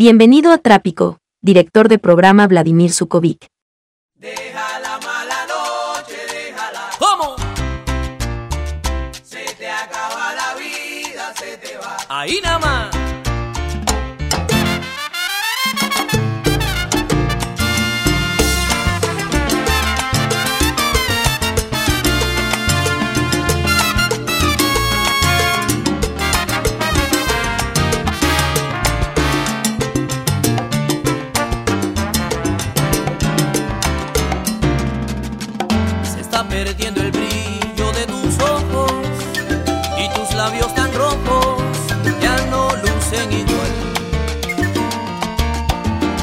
Bienvenido a Trápico, director de programa Vladimir Sukovic. Deja la mala noche, déjala. ¿Cómo? Se te acaba la vida, se te va. Ahí nada más.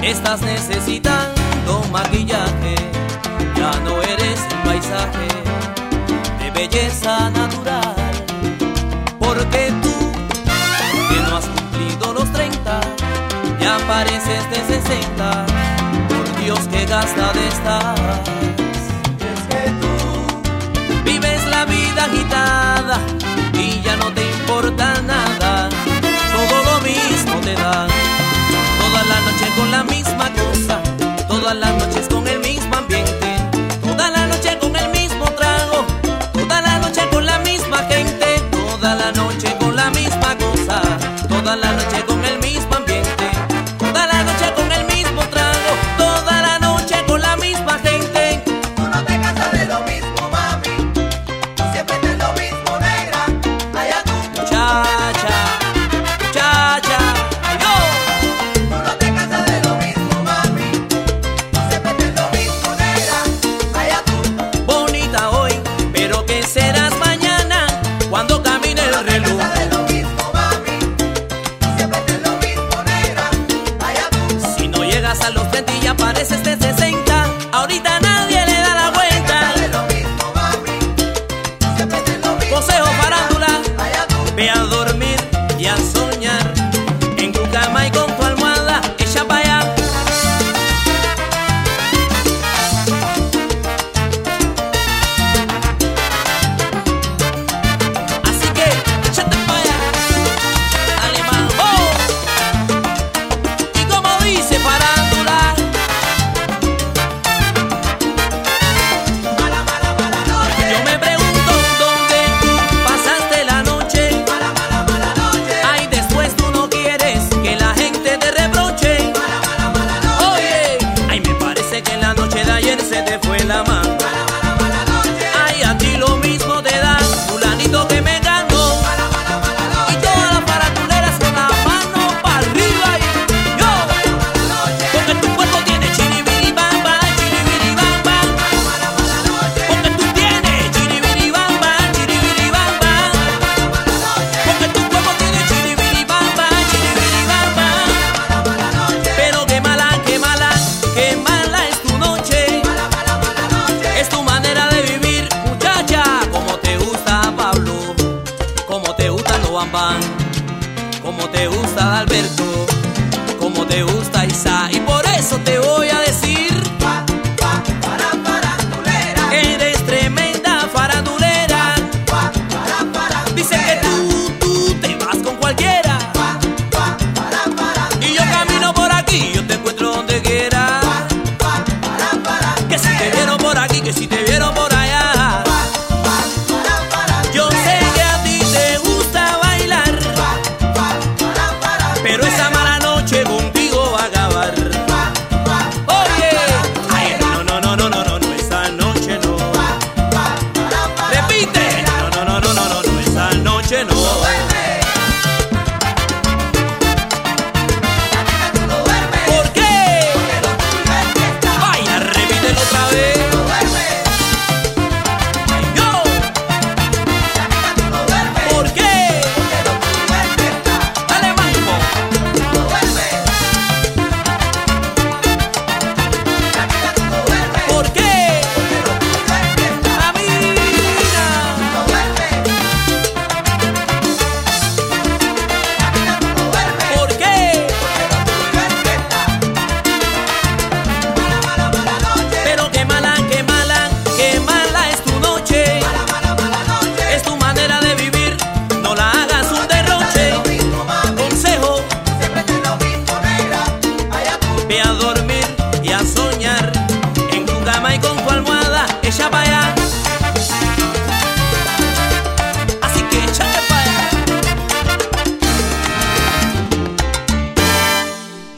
Estás necesitando maquillaje, ya no eres el paisaje de belleza natural. Porque tú, que no has cumplido los 30, ya pareces de 60. Por Dios que gasta de estar. Es que tú vives la vida agitada y ya no te importa nada las noches con el mío.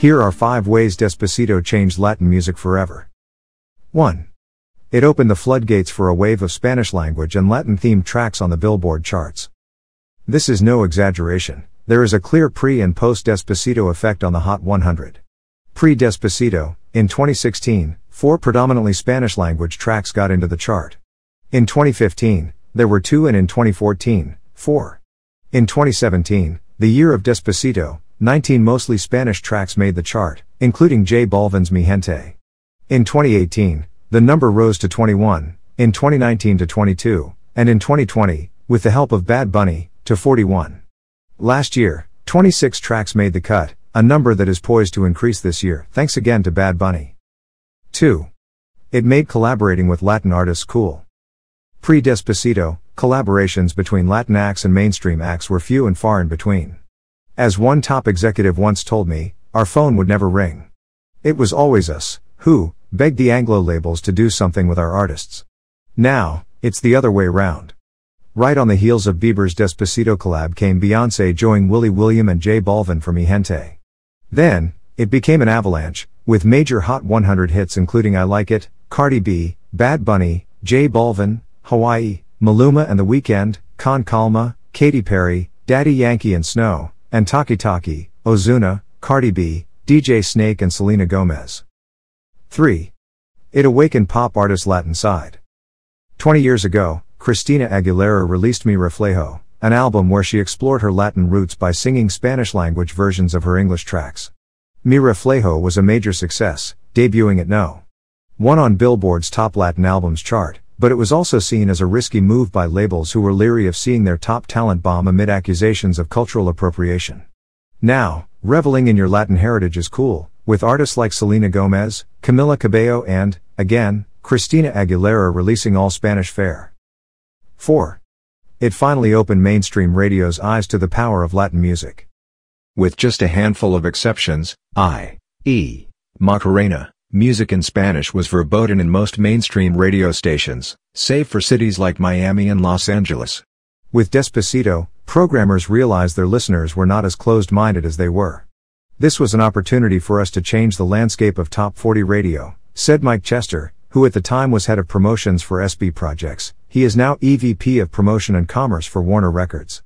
Here are 5 ways Despacito changed Latin music forever. 1. It opened the floodgates for a wave of Spanish language and Latin themed tracks on the Billboard charts. This is no exaggeration, there is a clear pre and post Despacito effect on the Hot 100. Pre Despacito, in 2016, four predominantly Spanish language tracks got into the chart. In 2015, there were two, and in 2014, four. In 2017, the year of Despacito, 19 mostly Spanish tracks made the chart, including J Balvin's Mi Gente. In 2018, the number rose to 21, in 2019 to 22, and in 2020, with the help of Bad Bunny, to 41. Last year, 26 tracks made the cut, a number that is poised to increase this year, thanks again to Bad Bunny. 2. It made collaborating with Latin artists cool. Pre Despacito, collaborations between Latin acts and mainstream acts were few and far in between. As one top executive once told me, our phone would never ring. It was always us, who, begged the Anglo labels to do something with our artists. Now, it's the other way round. Right on the heels of Bieber's Despacito collab came Beyonce joining Willy William and J Balvin for Mi Gente. Then, it became an avalanche, with major Hot 100 hits including I Like It, Cardi B, Bad Bunny, J Balvin, Hawaii, Maluma and The Weeknd, Con Calma, Katy Perry, Daddy Yankee and Snow, and Taki Taki, Ozuna, Cardi B, DJ Snake and Selena Gomez. 3. It awakened pop artists' Latin side. 20 years ago, Christina Aguilera released Mi Reflejo, an album where she explored her Latin roots by singing Spanish language versions of her English tracks. Mi Reflejo was a major success, debuting at no. 1 on Billboard's top Latin albums chart, but it was also seen as a risky move by labels who were leery of seeing their top talent bomb amid accusations of cultural appropriation. Now, reveling in your Latin heritage is cool, with artists like Selena Gomez, Camila Cabello, and, again, Christina Aguilera releasing all Spanish fare. 4. It finally opened mainstream radio's eyes to the power of Latin music. With just a handful of exceptions, I. E. Macarena, Music in Spanish was verboten in most mainstream radio stations, save for cities like Miami and Los Angeles. With Despacito, programmers realized their listeners were not as closed minded as they were. This was an opportunity for us to change the landscape of top 40 radio, said Mike Chester, who at the time was head of promotions for SB Projects. He is now EVP of Promotion and Commerce for Warner Records.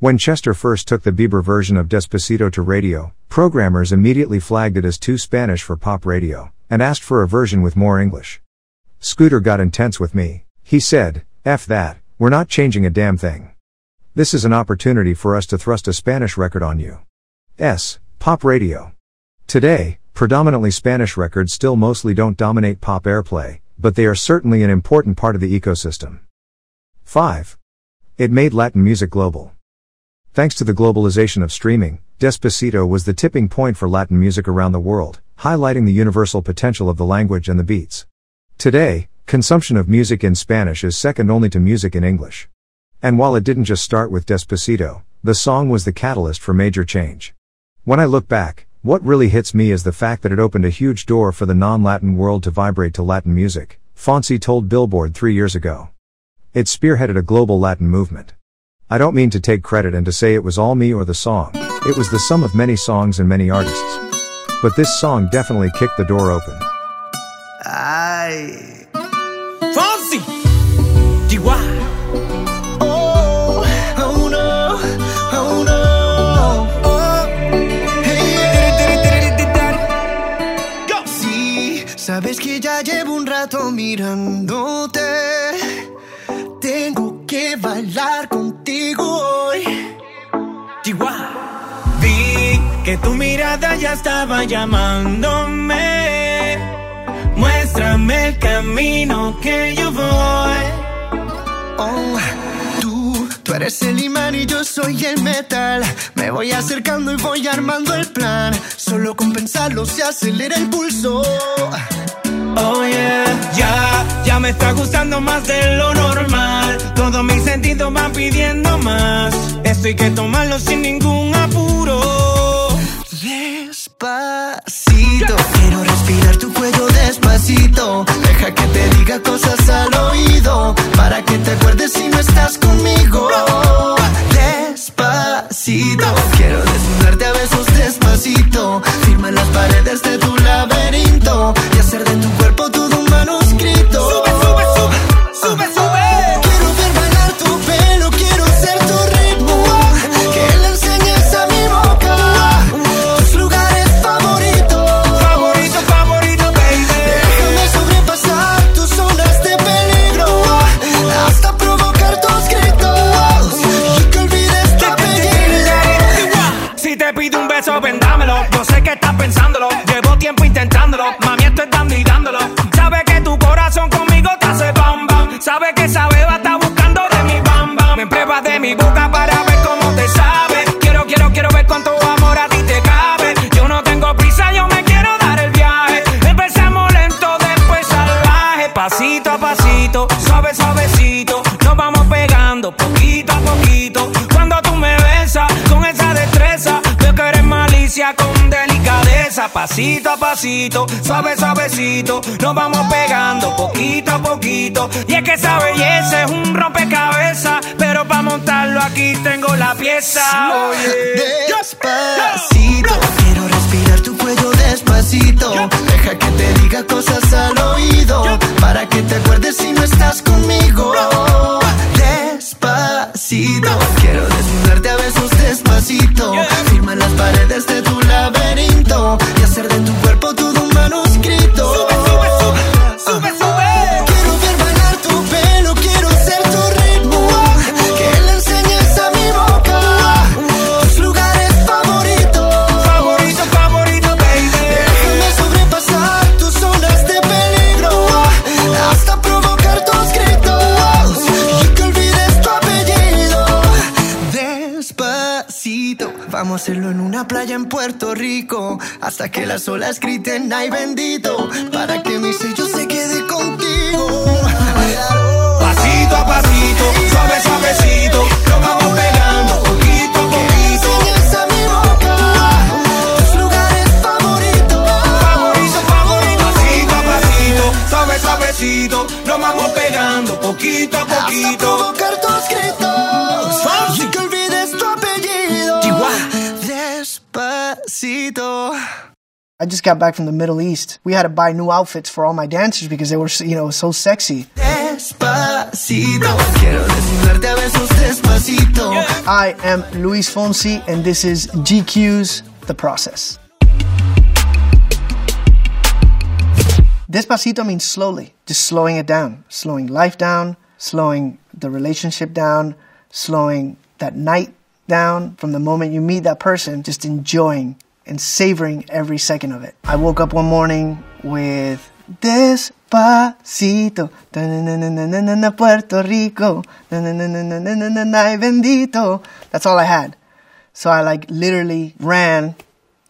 When Chester first took the Bieber version of Despacito to radio, programmers immediately flagged it as too Spanish for pop radio, and asked for a version with more English. Scooter got intense with me. He said, F that, we're not changing a damn thing. This is an opportunity for us to thrust a Spanish record on you. S. Pop radio. Today, predominantly Spanish records still mostly don't dominate pop airplay, but they are certainly an important part of the ecosystem. 5. It made Latin music global. Thanks to the globalization of streaming, Despacito was the tipping point for Latin music around the world, highlighting the universal potential of the language and the beats. Today, consumption of music in Spanish is second only to music in English. And while it didn't just start with Despacito, the song was the catalyst for major change. When I look back, what really hits me is the fact that it opened a huge door for the non Latin world to vibrate to Latin music, Fonsi told Billboard three years ago. It spearheaded a global Latin movement. I don't mean to take credit and to say it was all me or the song. It was the sum of many songs and many artists. But this song definitely kicked the door open. Ay. Fonsi, Chihuahua. Oh, oh no, oh no. Oh. Hey, Go. Sí, sabes que ya llevo un rato mirándote. Bailar contigo hoy. Chihuahua. Vi que tu mirada ya estaba llamándome. Muéstrame el camino que yo voy. Oh, tú, tú eres el imán y yo soy el metal. Me voy acercando y voy armando el plan. Solo con pensarlo se acelera el pulso. Ya, ya me está gustando más de lo normal. Todos mis sentidos van pidiendo más. Esto hay que tomarlo sin ningún apuro. Quiero respirar tu cuello despacito. Deja que te diga cosas al oído. Para que te acuerdes si no estás conmigo. Despacito, quiero desnudarte a besos despacito. Firma las paredes de tu laberinto y hacer de tu cuerpo todo un manuscrito. Sube, sube, sube, sube, sube. Sabe que esa beba está buscando de mi bam bam. Me pruebas de mi boca para ver cómo te sabe. Quiero, quiero, quiero ver cuánto amor a ti te cabe. Yo no tengo prisa, yo me quiero dar el viaje. Empezamos lento, después salvaje. Pasito a pasito, suave, suavecito. Nos vamos pegando poquito a poquito. Cuando tú me besas con esa destreza, veo que eres malicia con delicadeza. Pasito a pasito, suave, suavecito. Nos vamos pegando poquito a poquito. Y es que esa belleza es un rompecabezas. Pero para montarlo aquí tengo la pieza. Oye. Despacito, quiero respirar tu cuello despacito. Deja que te diga cosas al oído para que te acuerdes si no estás conmigo. Quiero desnudarte a besos despacito. Firma las paredes de tu laberinto. Y hacer de tu cuerpo hacerlo en una playa en Puerto Rico hasta que las olas griten ay bendito para que mi sello se quede contigo. Pasito a pasito, suave, suavecito, nos vamos pegando poquito a poquito. enseñes a mi boca tus lugares favoritos. Favorito, favorito, pasito a pasito, suave, suavecito, nos vamos pegando poquito a Hasta poquito. provocar tus I just got back from the Middle East. We had to buy new outfits for all my dancers because they were, you know, so sexy. Despacito. Quiero desnudarte a besos despacito. I am Luis Fonsi, and this is GQ's The Process. Despacito means slowly, just slowing it down, slowing life down, slowing the relationship down, slowing that night down from the moment you meet that person, just enjoying and savoring every second of it. I woke up one morning with Despacito, Puerto Rico, ay bendito. That's all I had. So I like literally ran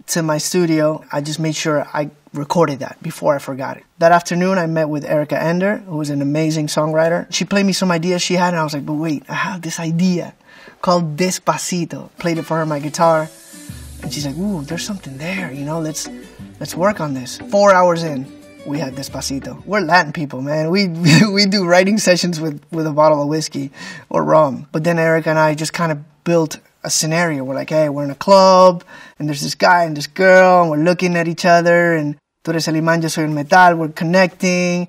to my studio. I just made sure I recorded that before I forgot it. That afternoon, I met with Erica Ender, who was an amazing songwriter. She played me some ideas she had, and I was like, but wait, I have this idea called Despacito. Played it for her on my guitar, and she's like, ooh, there's something there, you know, let's, let's work on this. Four hours in, we had Despacito. We're Latin people, man. We, we do writing sessions with, with a bottle of whiskey or rum. But then Erica and I just kind of built a scenario. We're like, hey, we're in a club, and there's this guy and this girl, and we're looking at each other, and tú eres el imán, yo soy el metal, we're connecting.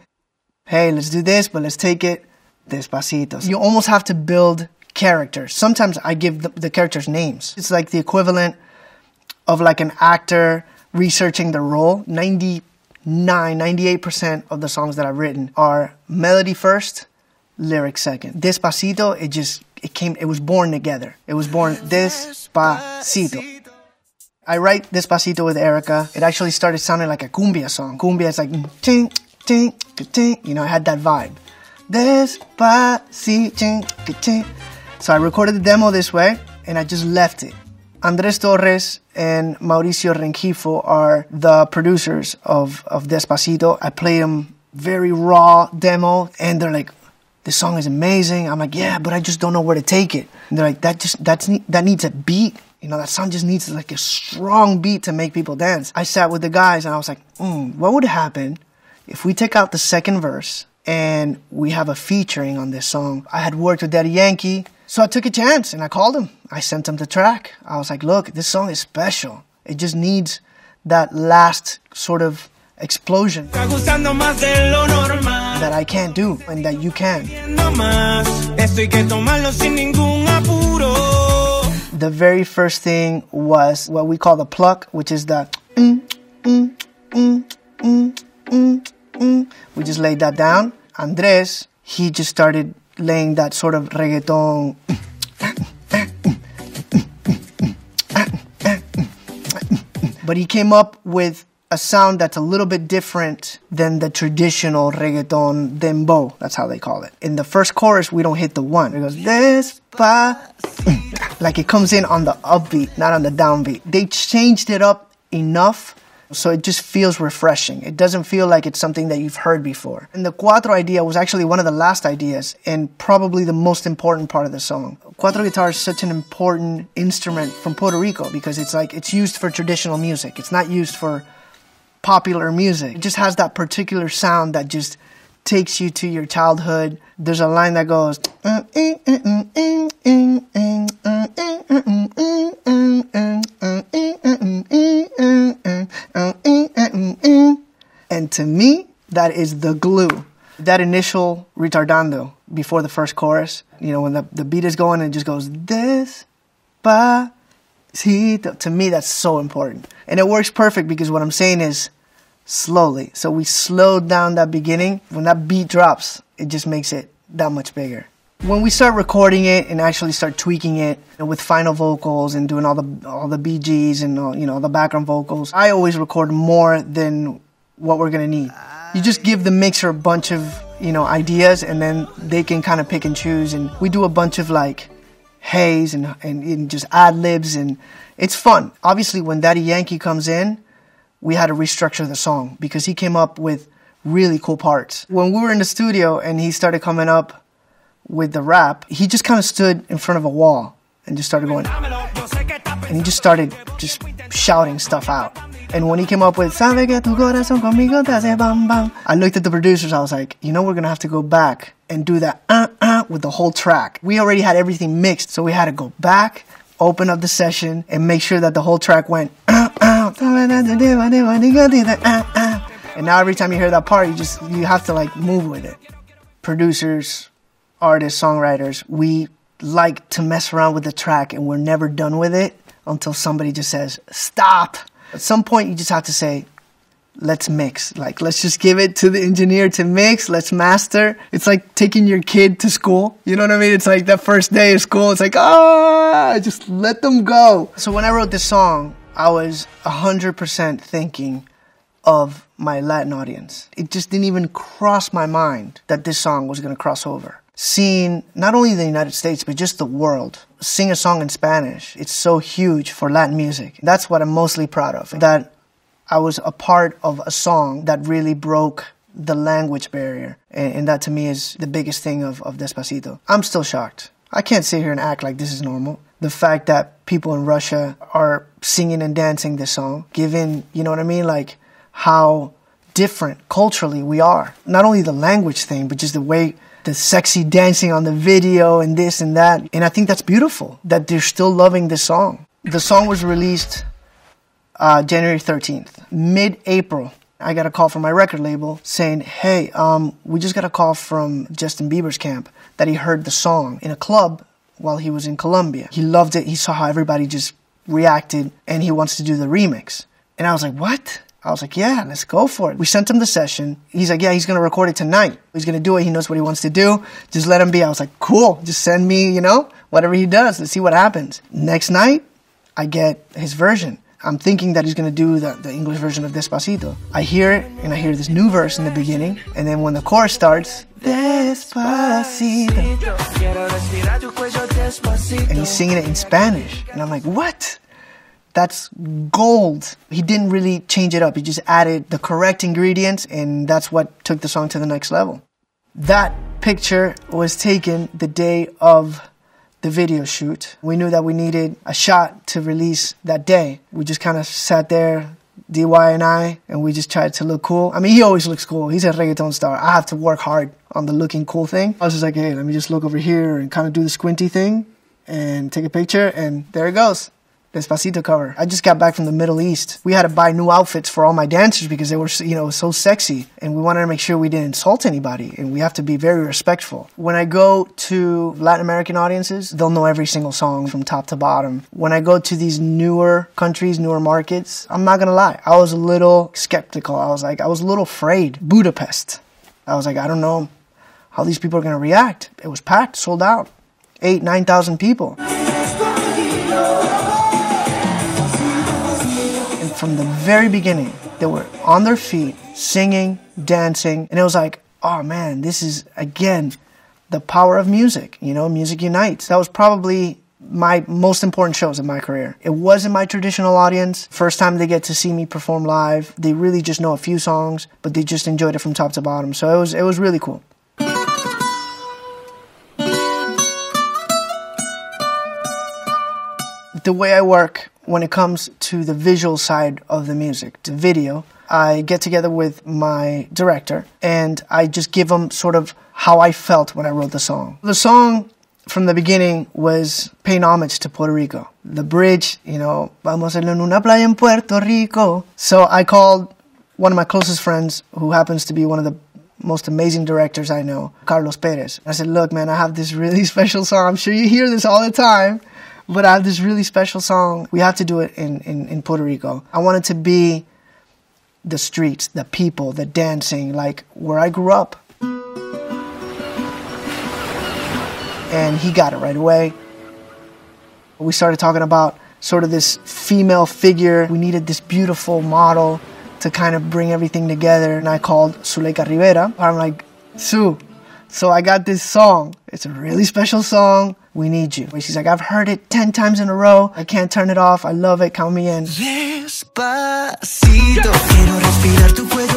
Hey, let's do this, but let's take it despacito. You almost have to build characters. Sometimes I give the, the characters names. It's like the equivalent of like an actor researching the role. 99, 98% of the songs that I've written are melody first, lyric second. Despacito, it just, it came, it was born together. It was born Despacito. I write Despacito with Erica. It actually started sounding like a cumbia song. Cumbia is like, ting, ting, ting, you know, I had that vibe. Despacito, ting. So I recorded the demo this way and I just left it. Andres Torres and Mauricio Rengifo are the producers of, of Despacito. I play them very raw demo and they're like, this song is amazing. I'm like, yeah, but I just don't know where to take it. And they're like, that just, that's, that needs a beat. You know, that song just needs like a strong beat to make people dance. I sat with the guys and I was like, mm, what would happen if we take out the second verse and we have a featuring on this song? I had worked with Daddy Yankee. So I took a chance and I called him. I sent him the track. I was like, look, this song is special. It just needs that last sort of explosion Está gustando más de lo normal. that I can't do and that you can. No más. Esto hay que tomarlo sin ningún apuro. The very first thing was what we call the pluck, which is the mm, mm, mm, mm, mm, mm. we just laid that down. Andres, he just started laying that sort of reggaeton. But he came up with a sound that's a little bit different than the traditional reggaeton dembow. That's how they call it. In the first chorus, we don't hit the one. It goes despa, like it comes in on the upbeat, not on the downbeat. They changed it up enough so it just feels refreshing. It doesn't feel like it's something that you've heard before. And the cuatro idea was actually one of the last ideas and probably the most important part of the song. Cuatro guitar is such an important instrument from Puerto Rico because it's like it's used for traditional music. It's not used for popular music. It just has that particular sound that just takes you to your childhood. There's a line that goes and to me that is the glue. That initial retardando before the first chorus, you know, when the, the beat is going and it just goes this to me that's so important. And it works perfect because what I'm saying is slowly. So we slowed down that beginning. When that beat drops, it just makes it that much bigger. When we start recording it and actually start tweaking it with final vocals and doing all the all the BGs and all, you know the background vocals, I always record more than what we're gonna need. You just give the mixer a bunch of you know ideas and then they can kind of pick and choose. And we do a bunch of like haze and, and, and just ad libs and it's fun. Obviously, when Daddy Yankee comes in, we had to restructure the song because he came up with really cool parts. When we were in the studio and he started coming up with the rap, he just kind of stood in front of a wall and just started going, and he just started just shouting stuff out. And when he came up with Sabe que tu corazón conmigo te hace bam bam, I looked at the producers. I was like, you know, we're gonna have to go back and do that uh uh with the whole track. We already had everything mixed, so we had to go back, open up the session, and make sure that the whole track went. And now every time you hear that part, you just you have to like move with it. Producers, artists, songwriters, we like to mess around with the track, and we're never done with it until somebody just says stop. At some point, you just have to say, let's mix. Like, let's just give it to the engineer to mix. Let's master. It's like taking your kid to school. You know what I mean? It's like that first day of school. It's like, ah, just let them go. So when I wrote this song, I was 100% thinking of my Latin audience. It just didn't even cross my mind that this song was going to cross over. Seeing not only the United States, but just the world sing a song in Spanish, it's so huge for Latin music. That's what I'm mostly proud of. That I was a part of a song that really broke the language barrier. And, and, that to me is the biggest thing of, of Despacito. I'm still shocked. I can't sit here and act like this is normal. The fact that people in Russia are singing and dancing this song, given, you know what I mean? Like how different culturally we are. Not only the language thing, but just the way the sexy dancing on the video and this and that. And I think that's beautiful that they're still loving this song. The song was released uh, January 13th. Mid April, I got a call from my record label saying, Hey, um, we just got a call from Justin Bieber's camp that he heard the song in a club while he was in Colombia. He loved it. He saw how everybody just reacted and he wants to do the remix. And I was like, What? I was like, yeah, let's go for it. We sent him the session. He's like, yeah, he's going to record it tonight. He's going to do it. He knows what he wants to do. Just let him be. I was like, cool. Just send me, you know, whatever he does. Let's see what happens. Next night, I get his version. I'm thinking that he's going to do the, the English version of Despacito. I hear it, and I hear this new verse in the beginning. And then when the chorus starts, Despacito. And he's singing it in Spanish. And I'm like, what? that's gold. He didn't really change it up. He just added the correct ingredients, and that's what took the song to the next level. That picture was taken the day of the video shoot. We knew that we needed a shot to release that day. We just kind of sat there, DY and I, and we just tried to look cool. I mean, he always looks cool. He's a reggaeton star. I have to work hard on the looking cool thing. I was just like, hey, let me just look over here and kind of do the squinty thing and take a picture, and there it goes Despacito cover. I just got back from the Middle East. We had to buy new outfits for all my dancers because they were, you know, so sexy. And we wanted to make sure we didn't insult anybody. And we have to be very respectful. When I go to Latin American audiences, they'll know every single song from top to bottom. When I go to these newer countries, newer markets, I'm not gonna lie. I was a little skeptical. I was like, I was a little afraid. Budapest. I was like, I don't know how these people are gonna react. It was packed, sold out. Eight, 9,000 people. From the very beginning, they were on their feet, singing, dancing, and it was like, oh man, this is again the power of music. You know, music unites. That was probably my most important shows in my career. It wasn't my traditional audience. First time they get to see me perform live. They really just know a few songs, but they just enjoyed it from top to bottom. So it was it was really cool. the way I work when it comes to the visual side of the music, the video, I get together with my director and I just give him sort of how I felt when I wrote the song. The song from the beginning was paying homage to Puerto Rico. The bridge, you know, vamos a en una playa en Puerto Rico. So I called one of my closest friends who happens to be one of the most amazing directors I know, Carlos Perez. I said, look, man, I have this really special song. I'm sure you hear this all the time but I have this really special song. We have to do it in, in, in Puerto Rico. I want it to be the streets, the people, the dancing, like where I grew up. And he got it right away. We started talking about sort of this female figure. We needed this beautiful model to kind of bring everything together. And I called Zuleyka Rivera. I'm like, Sue, so I got this song. It's a really special song. We need you. She's like, I've heard it 10 times in a row. I can't turn it off. I love it. Count me in. It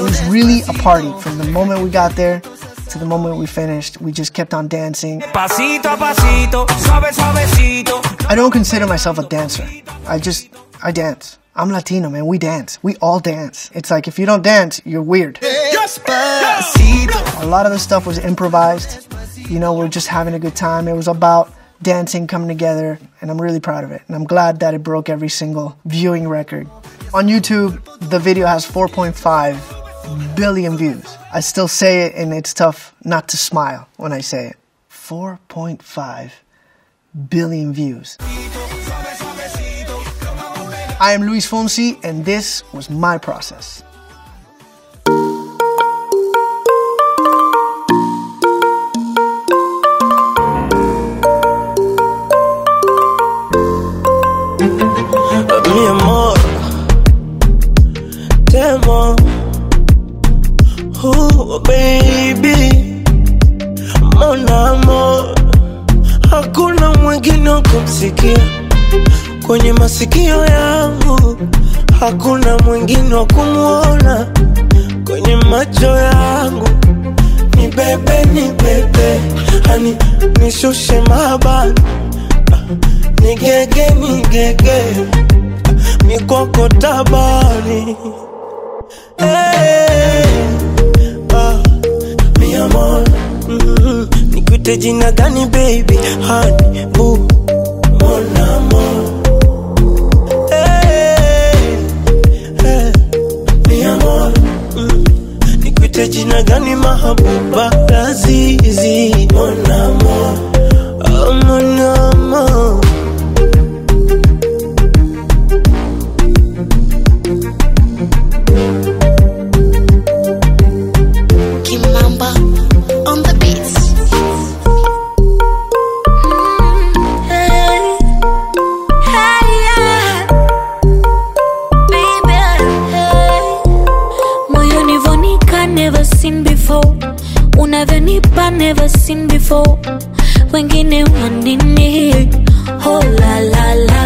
was really a party from the moment we got there to the moment we finished. We just kept on dancing. Pasito, pasito, suave, suavecito. I don't consider myself a dancer. I just, I dance. I'm Latino, man. We dance. We all dance. It's like if you don't dance, you're weird. A lot of the stuff was improvised. You know, we're just having a good time. It was about dancing coming together, and I'm really proud of it. And I'm glad that it broke every single viewing record. On YouTube, the video has 4.5 billion views. I still say it, and it's tough not to smile when I say it. 4.5 billion views. I am Luis Fonsi, and this was my process. Baby, mon mo, hakuna mwingine kumsikia. Kwenye masikio yangu, hakuna mwingine wa kumwona kwenye macho yangu. Ni bebe, ni bebe, hani nishushe mabani, nigege, nigege, mikoko tabani. Hey, amor, mm, nikuite jina gani baby, honey, boo, mon amor. Hey, mi amor, mm, nikuite jina gani mahabuba, lazizi, mon amor, oh, mon amor. Unavyonipa never seen before. Wengine wanini. Oh la la la.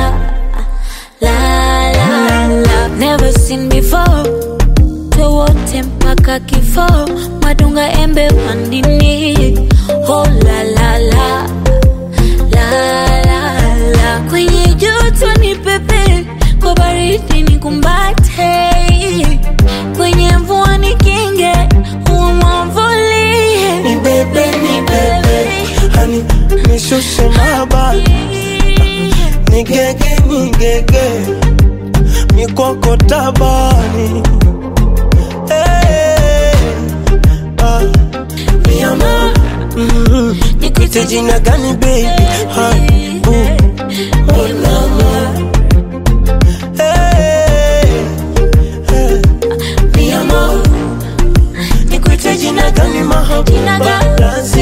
La la la. Never seen before wote mpaka kifo madunga embe wandini oh la la la la la la kwenye joto ni pepe kwa baridi ni kumbate ndani nishushe mabali. Nigege nigege. Mikoko tabani eh, ah. mm-hmm. Nikuite jina gani baby? Ha, uh, oh mama jina gani mahabuba lazima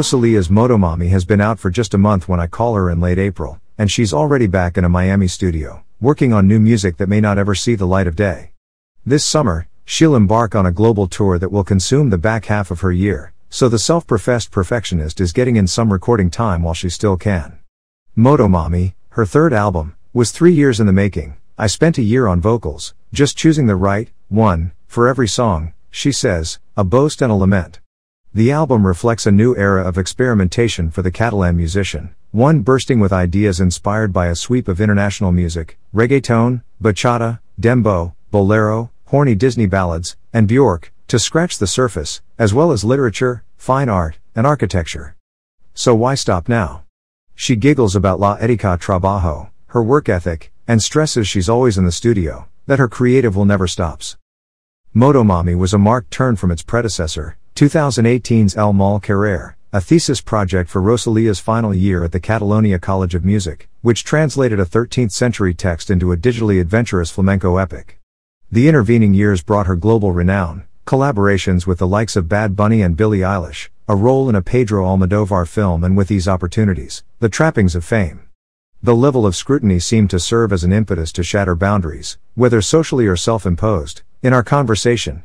Rosalia's Motomami has been out for just a month when I call her in late April, and she's already back in a Miami studio, working on new music that may not ever see the light of day. This summer, she'll embark on a global tour that will consume the back half of her year, so the self-professed perfectionist is getting in some recording time while she still can. Motomami, her third album, was three years in the making. I spent a year on vocals, just choosing the right one for every song, she says, a boast and a lament. The album reflects a new era of experimentation for the Catalan musician, one bursting with ideas inspired by a sweep of international music, reggaeton, bachata, dembow, bolero, horny Disney ballads, and Bjork, to scratch the surface, as well as literature, fine art, and architecture. So why stop now? She giggles about La Etica Trabajo, her work ethic, and stresses she's always in the studio, that her creative will never stops. Motomami was a marked turn from its predecessor, 2018's El Mal Querer, a thesis project for Rosalia's final year at the Catalonia College of Music, which translated a 13th century text into a digitally adventurous flamenco epic. The intervening years brought her global renown, collaborations with the likes of Bad Bunny and Billie Eilish, a role in a Pedro Almodovar film and with these opportunities, the trappings of fame. The level of scrutiny seemed to serve as an impetus to shatter boundaries, whether socially or self-imposed. In our conversation,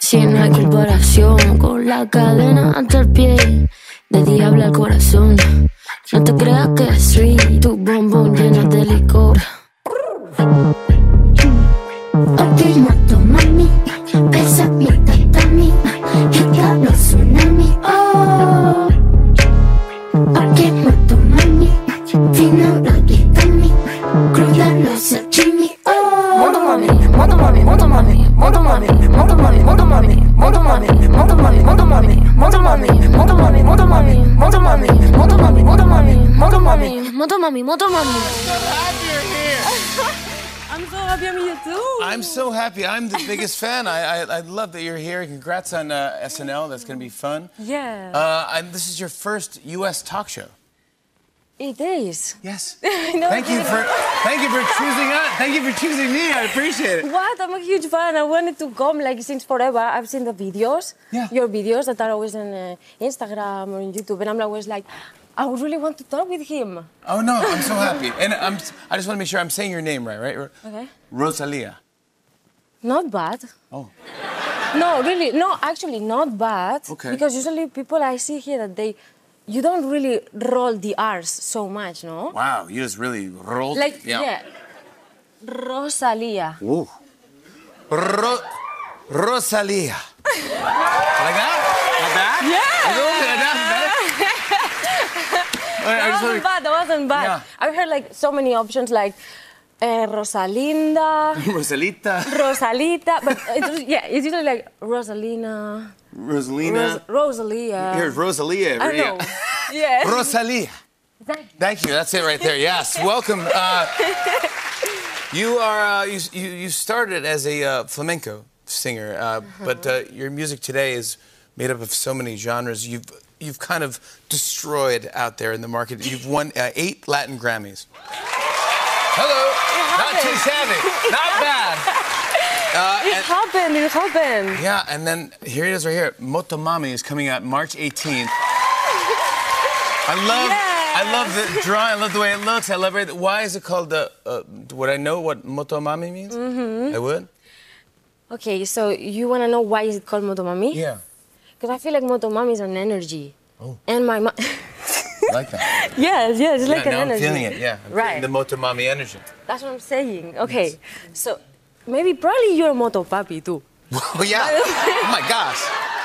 si no hay comparación. Con la cadena ante el pie, de diablo al corazón. No te creas que sweet, tu bombón lleno de licor. Mami, moto mami, moto mami, moto mami, moto mami, moto mami, moto mami, moto mami, moto mami, moto mami, moto mami, moto mami. I'm so happy I'm here too. I'm so happy. I'm the biggest fan. I, I, I love that you're here. Congrats on uh, SNL. That's going to be fun. Yeah. Uh, I, this is your first U.S. talk show. It is. Yes. No, Thank you for thank you for choosing us. Thank you for choosing me. I appreciate it. What? I'm a huge fan. I wanted to come like since forever. I've seen the videos, Yeah. your videos that are always on uh, Instagram or on YouTube, and I'm always like, I would really want to talk with him. Oh no, I'm so happy. And I'm I just want to make sure I'm saying your name right, right? Okay. Rosalia. Not bad. Oh. No, really, no, actually, not bad. Okay. Because usually people I see here that they, you don't really roll the R's so much, no? Wow, you just really rolled. Like, yeah. Rosalia. Ooh. Ro- Rosalia. like that? Not bad? Yeah. A little bit. That's better. I- I That wasn't bad. That wasn't bad. Yeah. I've heard like so many options like uh, Rosalinda, Rosalita. Rosalita, but it's, yeah, it's usually like Rosalina, Rosalina. Ros- Rosalia. Here's Rosalia. I know. Yeah. Rosalia. Thank you. That's it right there. Yes. Welcome. Uh, you are. Uh, you, you you started as a uh, flamenco singer, uh, but uh, your music today is made up of so many genres. You've you've kind of destroyed out there in the market. You've won uh, eight Latin Grammys. Hello. Not too shabby. Not bad. Uh, It happened. It happened. yeah, and then here it is right here. Motomami is coming out March 18th. I love, I love the drawing. I love the way it looks. I love it. Why is it called the? Uh, would I know what motomami means? Mm-hmm. I would. Okay, so you want to know why is it called motomami? Yeah, Because I feel like motomami is an energy. Oh. And my like that. yes, yes, it's like yeah, an now energy. I'm feeling it. Yeah, I'm Right. the motomami energy. That's what I'm saying. Okay, so maybe probably you're a moto papi too. Oh yeah. oh my gosh.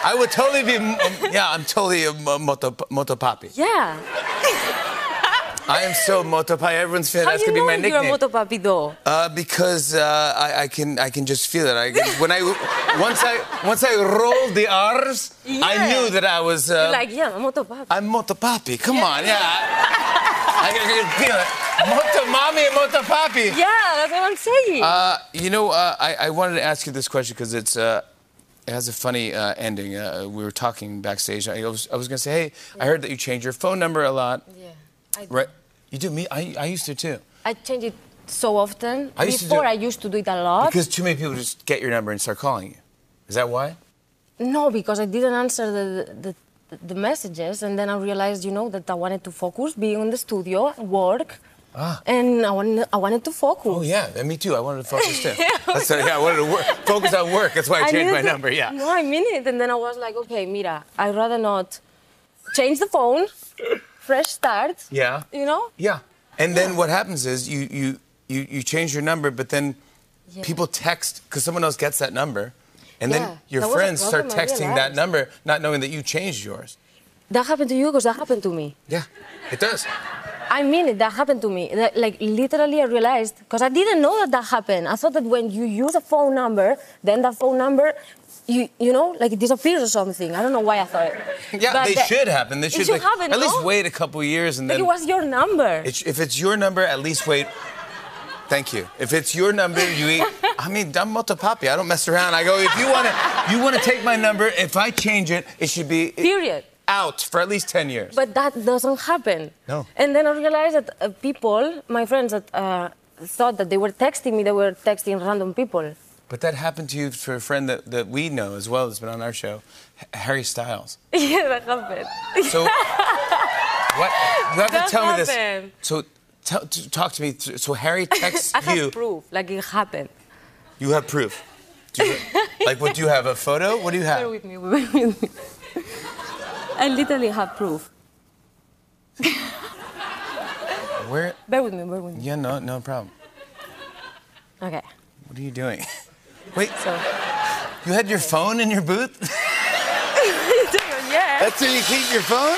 I would totally be. um, yeah, I'm totally a mo- moto motopapi. Yeah. I am so motopapi. Everyone's feeling that's gonna be my if you're a nickname. moto papi though? Uh, because uh, I, I can I can just feel it. I, when I once I once I rolled the R's, I knew that I was. Uh, You're like, yeah, I'm a moto papi. I'm motopapi. Come on, yeah. I, I can feel it. Moto mommy and moto papi. Yeah, that's what I'm saying. Uh, you know, uh, I, I wanted to ask you this question because it's uh, it has a funny uh, ending. Uh, we were talking backstage. I was I was gonna say, hey, I heard that you change your phone number a lot. yeah. I, Right? You do. Me, I, I used to too. I change it so often. I used to do Before it- I used to do it a lot. Because too many people just get your number and start calling you. Is that why? No, because I didn't answer the, the, the messages, and then I realized, you know, that I wanted to focus, being in the studio, work, Ah. and I wanted, I wanted to focus. Oh yeah, and me too. I wanted to focus too. That's what, yeah, I wanted to work, focus on work. That's why I changed needed my to- number. Yeah. No, I mean it, and then I was like, okay, Mira, I'd rather not change the phone, fresh start, Yeah. you know? Yeah. And then what happens is you you you, you change your number, but then Yeah. people text because someone else gets that number, and Yeah, then your that friends start texting that number, not knowing that you changed yours. That happened to you because that happened to me. Yeah, it does. I mean it, that happened to me. That, like, literally, I realized, because I didn't know that that happened. I thought that when you use a phone number, then that phone number, you, you know, like it disappears or something. I don't know why I thought it. Yeah, But they that- should happen. They it should, should like, happen, at least wait a couple years and Like then. it was your number. It if it's your number, at least wait. Thank you. If it's your number, you eat. I mean, I'm motopapi. I don't mess around. I go, if you want to, you want to take my number. If I change it, it should be Period. out for at least ten years. But that doesn't happen. No. And then I realized that uh, people, my friends that uh, thought that they were texting me, they were texting random people. But that happened to you for a friend that, that we know as well that's been on our show, Harry Styles. yeah, that happened. So, what? You have That to tell me this. So, talk to me. So, Harry texts I have you. proof, like it happened. You have proof. You, like, what do you have? A photo? What do you have? Bear with me, bear with me. I literally have proof. Where? Bear with me, bear with me. Yeah, no, no problem. Okay. What are you doing? Wait, So, you had your phone in your booth? yeah. That's where you keep your phone?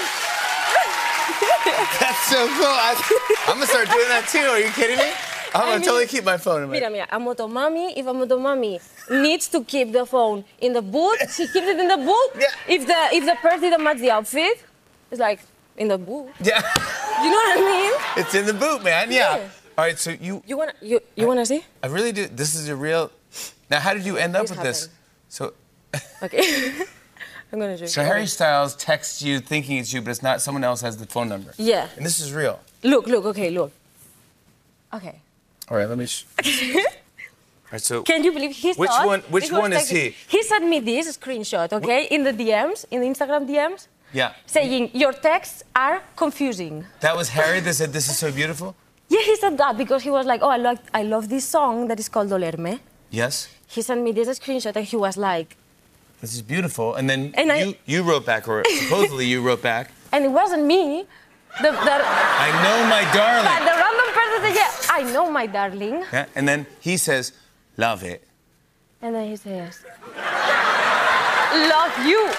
That's so cool. I, I'm gonna start doing that too. Are you kidding me? I'm gonna mean- totally keep my phone in my. Mira, mira, a motomami, if a motomami needs to keep the phone in the boot, she keeps it in the boot. Yeah. If the if the purse didn't match the outfit, it's like in the boot. Yeah, You know what I mean? it's in the boot, man. Yeah. Yeah. All right, so you, You wanna you, you wanna see? I really do. This is a real. Now, how did you end up with this? So, Okay. I'm gonna you. so Harry Styles texts you thinking it's you, but it's not. Someone else has the phone number. Yeah. And this is real. Look, look, okay, look. Okay. All right, let me. Right, so. Can you believe he Which thought- one- which one is texting- he? He sent me this screenshot, okay, in the DMs, in the Instagram DMs, Yeah. saying your texts are confusing. That was Harry that said this is so beautiful. Yeah, he said that because he was like, oh, I love, I love this song that is called Dolerme. Yes. He sent me this screenshot and he was like, This is beautiful. And then And I- you, you wrote back, or supposedly you wrote back. and it wasn't me. The, the, I know my but darling. the random person said, yeah, I know my darling. Yeah, And then he says, love it. And then he says, love you.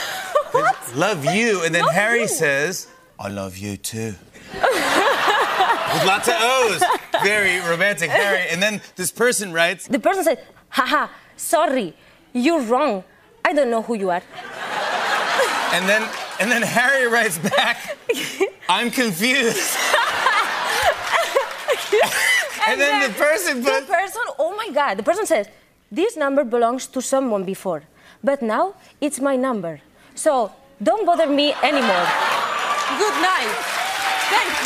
what? Love you. And then Harry you. says, I love you too. With lots of O's. Very romantic, Harry. And then this person writes, The person said, haha, sorry, you're wrong. I don't know who you are. and then and then Harry writes back, I'm confused. and then the person The person, oh my God, the person says, this number belongs to someone before, but now it's my number. So don't bother me anymore. Good night. Thank you.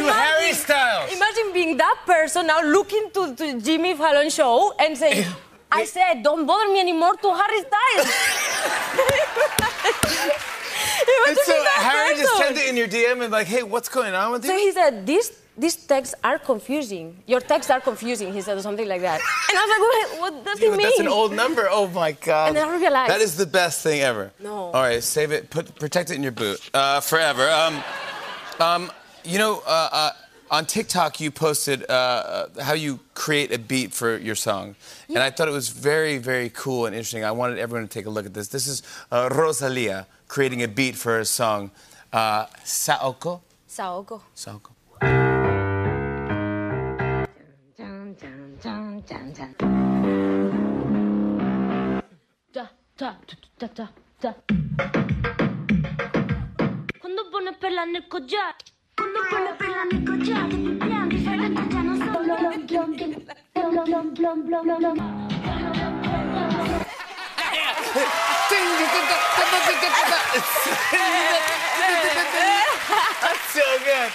Imagine Harry Styles. Imagine being that person now looking to, to Jimmy Fallon show and saying, I said, don't bother me anymore to Harry Styles. And so Harry just person. sent it in your DM and like, hey, what's going on with you? So he said, these, these texts are confusing. Your texts are confusing, he said, or something like that. And I was like, what, what does Yeah, he mean? that's an old number. Oh my God. And then I realized- That is the best thing ever. No. All right, save it. Put protect it in your boot uh, forever. Um, um, you know, uh, uh, on TikTok you posted uh, uh, how you create a beat for your song, and I thought it was very, very cool and interesting. I wanted everyone to take a look at this. This is uh, Rosalia creating a beat for her song, uh, Saoko. Saoko. Saoko. Ta, ta, tu, tu, ta, ta, ta. Quando pone perla nel collar That's so good.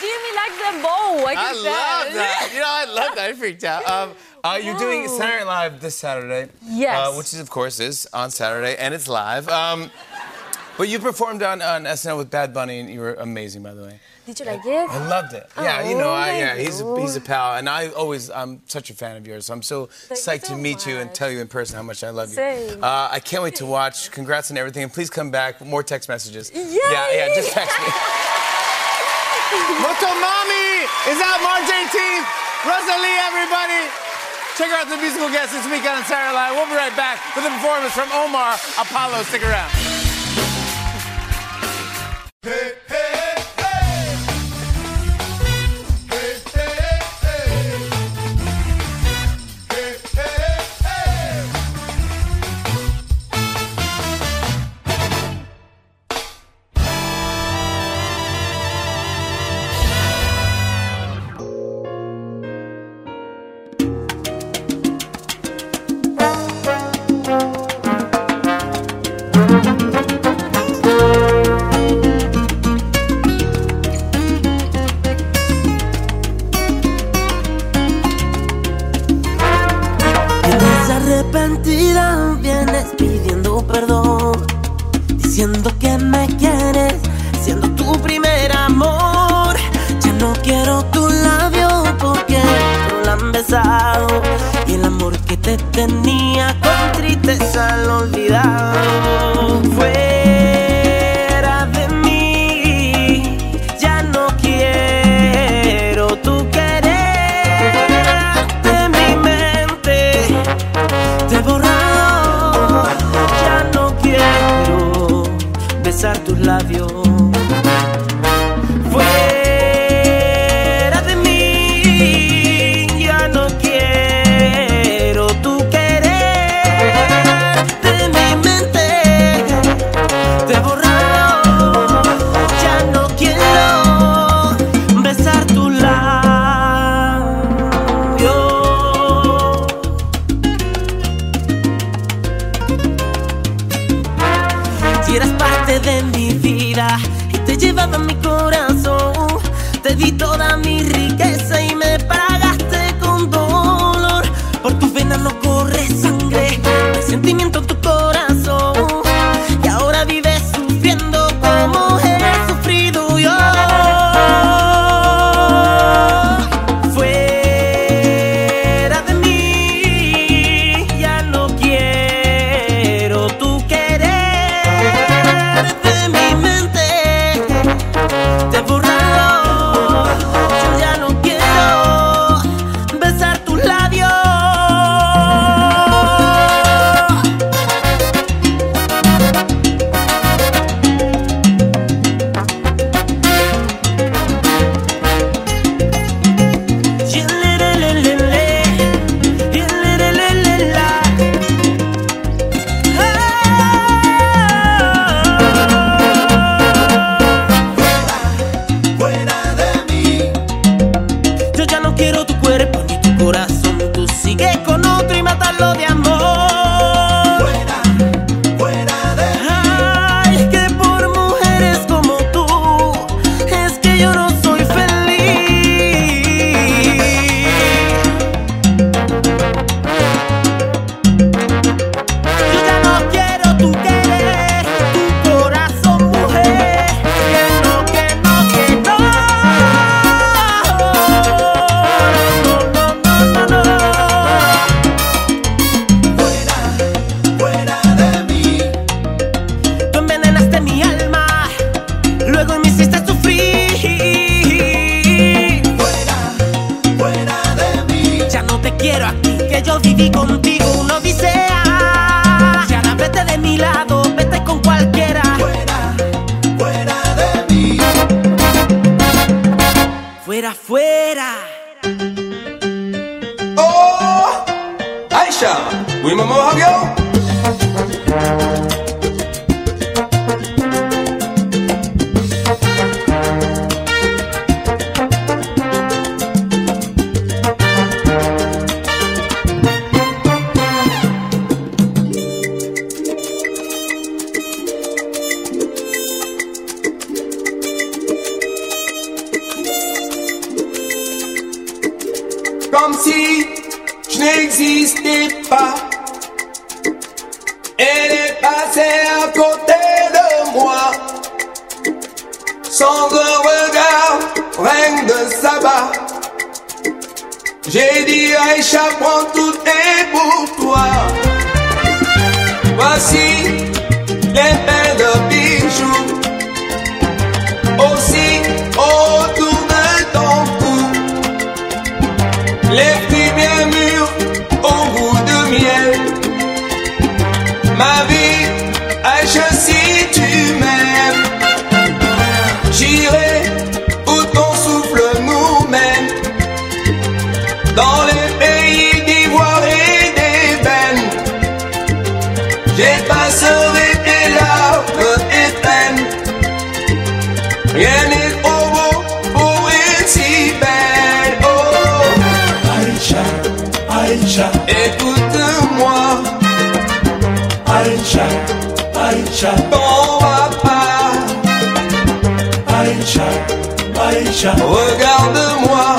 Jimmy likes them both. I I love that. You know, I love that. I freaked out. Um, uh, you're doing Saturday Night Live this Saturday. Yes. Uh, which is, of course, is on Saturday, and it's live. Um, but you performed on, on SNL with Bad Bunny, and you were amazing, by the way. Did you like it? I loved it. Yeah, you know, Oh, I, yeah, he's a, he's a pal, and I always I'm such a fan of yours. So I'm so you psyched so to meet you and much. tell you in person how much I love you. Same. Uh, I can't wait to watch. Congrats on everything, and please come back. More text messages. Yay! Yeah, yeah, just text me. Motomami is out March 18th. Rosalia, everybody. Check out the musical guest this weekend on Saturday Night. We'll be right back with a performance from Omar Apollo. Stick around. Vienes que te Comme si je n'existais pas. Elle est passée à côté de moi. Sans un regard, reine de sabbat. J'ai dit Aïcha, prends tout est pour toi. Voici les pains de bijoux. Les fruits bien mûrs au goût de miel. Ma vie, Aïcha, écoute-moi. Aïcha, Aïcha, ton papa. Aïcha, Aïcha, regarde-moi.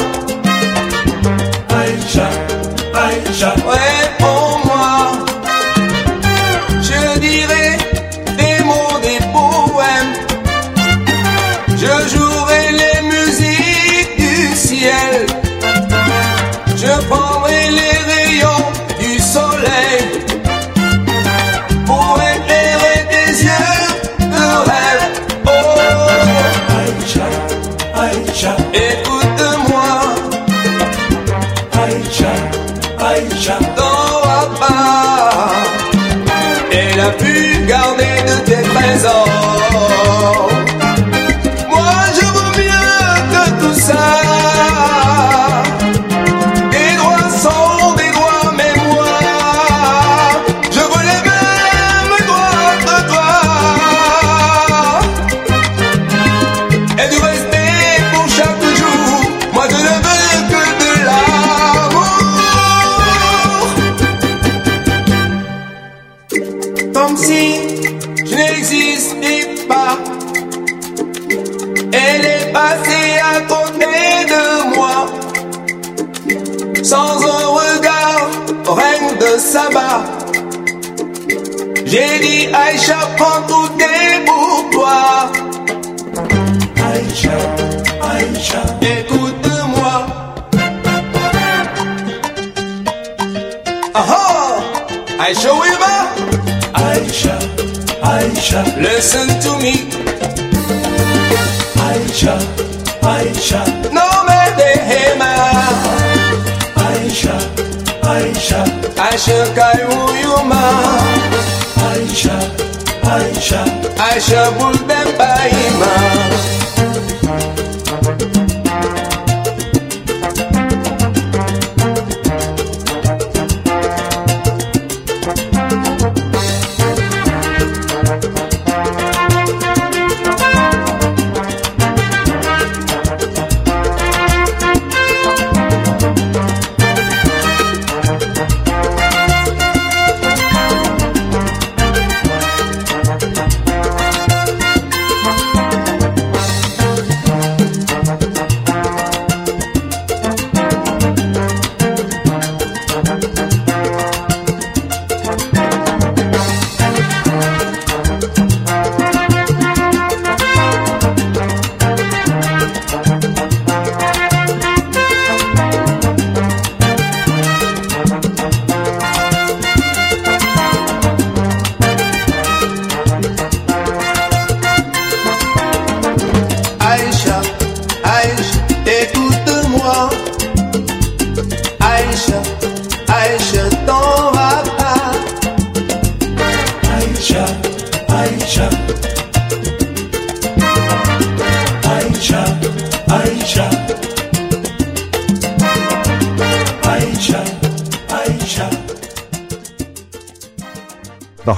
J'ai dit Aïcha, prends tout est pour toi. Aïcha, Aïcha, écoute-moi. Ah ah, Aïcha. Aïcha, Aïcha, listen to me. Aïcha, Aïcha, no me dejes más. Aïcha, Aïcha, Aïcha Kayuyuma. Aïcha, Aïcha, Aïcha Buldempaima. The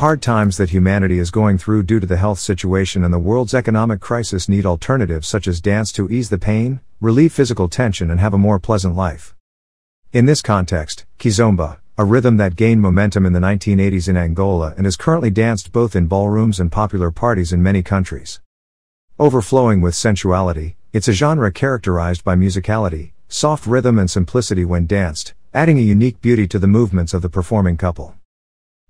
hard times that humanity is going through due to the health situation and the world's economic crisis need alternatives such as dance to ease the pain, relieve physical tension, and have a more pleasant life. In this context, Kizomba, a rhythm that gained momentum in the 1980s in Angola and is currently danced both in ballrooms and popular parties in many countries. Overflowing with sensuality, it's a genre characterized by musicality, soft rhythm, and simplicity when danced, adding a unique beauty to the movements of the performing couple.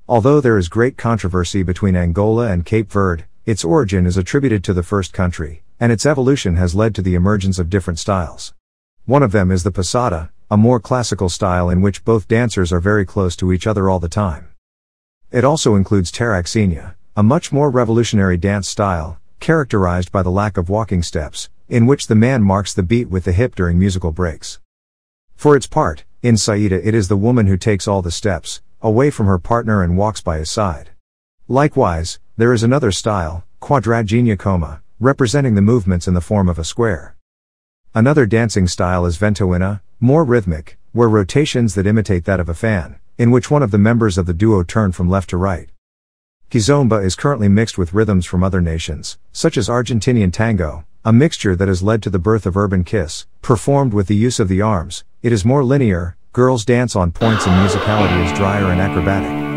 Although there is great controversy between Angola and Cape Verde, its origin is attributed to the first country, and its evolution has led to the emergence of different styles. One of them is the passada, a more classical style in which both dancers are very close to each other all the time. It also includes tarraxinha, a much more revolutionary dance style, characterized by the lack of walking steps, in which the man marks the beat with the hip during musical breaks. For its part, in Saida it is the woman who takes all the steps, away from her partner and walks by his side. Likewise, there is another style, quadragenia coma, representing the movements in the form of a square. Another dancing style is ventoinha, more rhythmic, where rotations that imitate that of a fan, in which one of the members of the duo turn from left to right. Kizomba is currently mixed with rhythms from other nations, such as Argentinian tango, a mixture that has led to the birth of urban kiz, performed with the use of the arms. It is more linear, Girls dance on points and musicality is drier and acrobatic.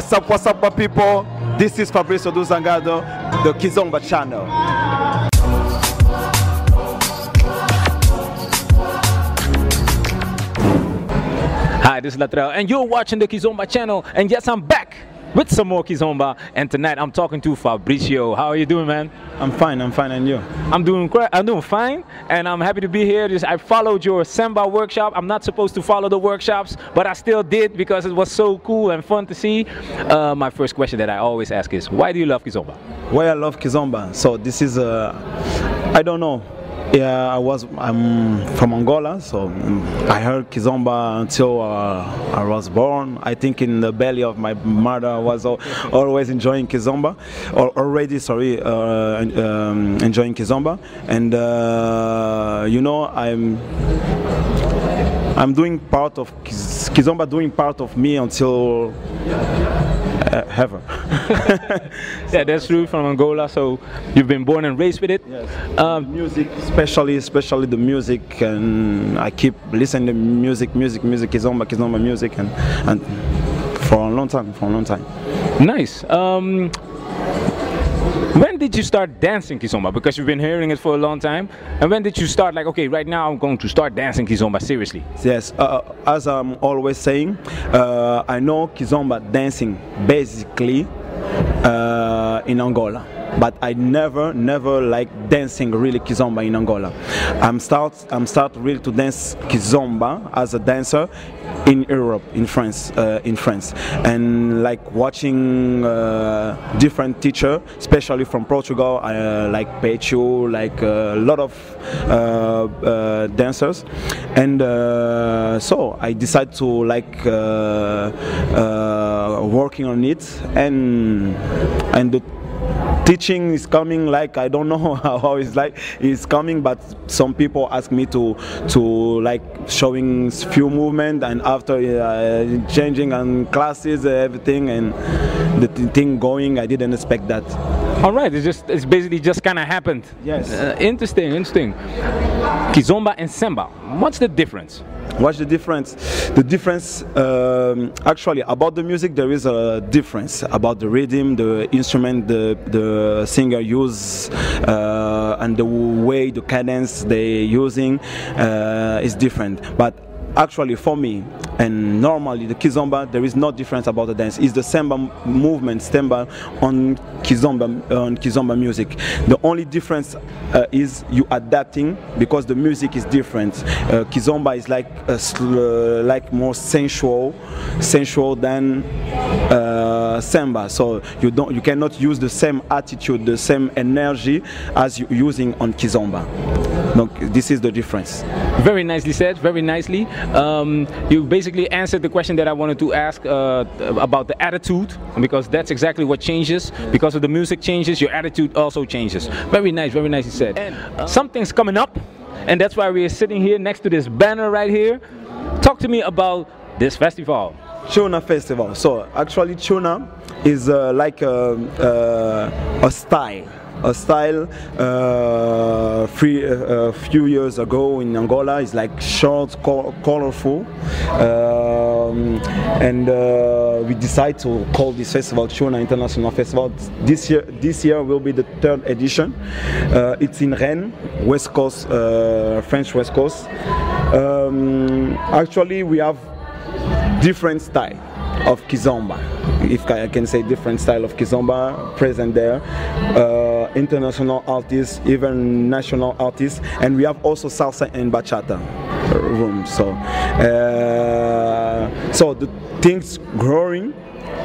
What's up, what's up, my people? This is Fabrizio Duzangado, the Kizomba channel. Hi, this is Latrell, and you're watching the Kizomba channel. And yes, I'm back with some more Kizomba. And tonight I'm talking to Fabricio. How are you doing, man? I'm fine, I'm fine, and you? I'm doing great. I'm doing fine, and I'm happy to be here. Just, I followed your Samba workshop. I'm not supposed to follow the workshops, but I still did because it was so cool and fun to see. Uh, my first question that I always ask is, why do you love Kizomba? Why I love Kizomba? So this is, uh, I don't know. Yeah, I was. I'm from Angola, so I heard Kizomba until uh, I was born. I think in the belly of my mother, I was always enjoying Kizomba, or already, sorry, uh, um, enjoying Kizomba, and uh, you know, I'm. I'm doing part of Kizomba, doing part of me until uh, ever. yeah, that's true from Angola. So you've been born and raised with it. Yes. Um, music, especially, especially the music, and I keep listening to music, music, music, Kizomba, Kizomba music, and and for a long time, for a long time. Nice. Um, when did you start dancing Kizomba? Because you've been hearing it for a long time. And when did you start, like, okay, right now I'm going to start dancing Kizomba seriously? Yes, uh, as I'm always saying, uh, I know Kizomba dancing basically uh, in Angola. But I never, never like dancing really kizomba in Angola. I'm start, I'm start really to dance kizomba as a dancer in Europe, in France, uh, in France, and like watching uh, different teacher, especially from Portugal, uh, like Pechu, like a lot of uh, uh, dancers, and uh, so I decided to like uh, uh, working on it, and and the teaching is coming like I don't know how it's like it's coming but some people ask me to to like showing few movement and after uh, changing and classes everything and the th- thing going I didn't expect that All right, it's just it's basically just kind of happened. Yes. Uh, interesting, interesting. Kizomba and Samba. What's the difference? What's the difference? The difference, um, actually, about the music, there is a difference about the rhythm, the instrument the the singer use, uh, and the way the cadence they're using uh, is different. But actually, for me, and normally the kizomba, there is no difference about the dance. It's the samba movement, samba on kizomba on kizomba music. The only difference uh, is you adapting because the music is different. Uh, kizomba is like sl- uh, like more sensual, sensual than uh, samba. So you don't you cannot use the same attitude, the same energy as you using on kizomba. Donc, this is the difference. Very nicely said, very nicely. Um, you basically answered the question that I wanted to ask uh, about the attitude, because that's exactly what changes. Because of the music changes, your attitude also changes. Very nice, very nicely said. And something's coming up, and that's why we're sitting here next to this banner right here. Talk to me about this festival. Tuna Festival. So actually, Tuna is uh, like a, uh, a style. A style uh, free, uh, a few years ago in Angola is like short, col- colorful, um, and uh, we decided to call this festival Tuna International Festival. This year, this year will be the third edition. Uh, it's in Rennes, West Coast, French West Coast. Um, actually, we have different style of kizomba if i can say different style of kizomba present there uh, international artists even national artists and we have also salsa and bachata room so uh, so the things growing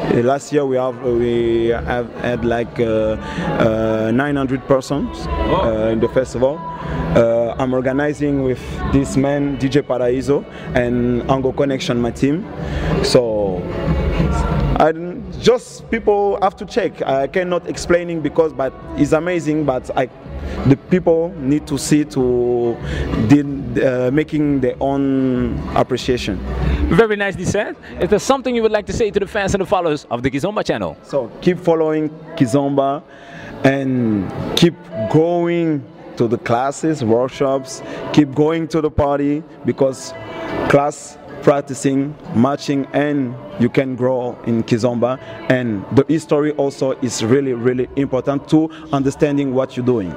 Uh, last year we have we have had like uh, uh, 900 persons uh, in the festival. Uh, I'm organizing with this man DJ Paraíso and Ango Connection, my team. So I don't- just people have to check. I cannot explaining because but it's amazing. But I the people need to see to did, uh, making their own appreciation. Very nicely said. Is there something you would like to say to the fans and the followers of the Kizomba channel? So keep following Kizomba and keep going to the classes, workshops, keep going to the party because class practicing, marching, and you can grow in Kizomba. And the history also is really, really important to understanding what you're doing.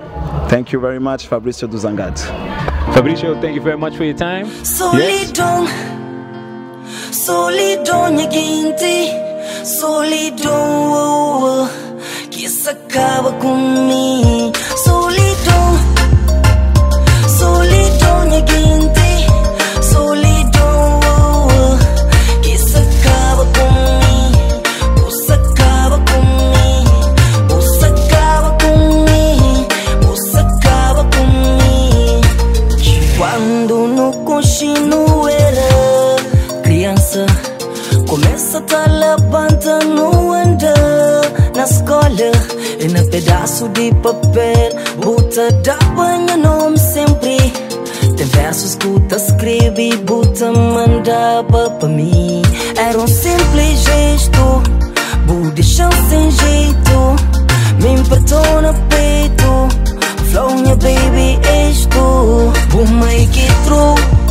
Thank you very much, Fabricio Duzangat. Fabricio, thank you very much for your time. Solidão, solidão seguinte, solidão oh, que se acaba comigo. Começa a tá levantando anda na escola e na pedaço de papel, bota da banha nome sempre. Tem versos que tu escreve, bota mandava pra mim. Era um simples gesto, bu deixou sem jeito, me empatou no peito. Flow minha baby és tu Vou make it through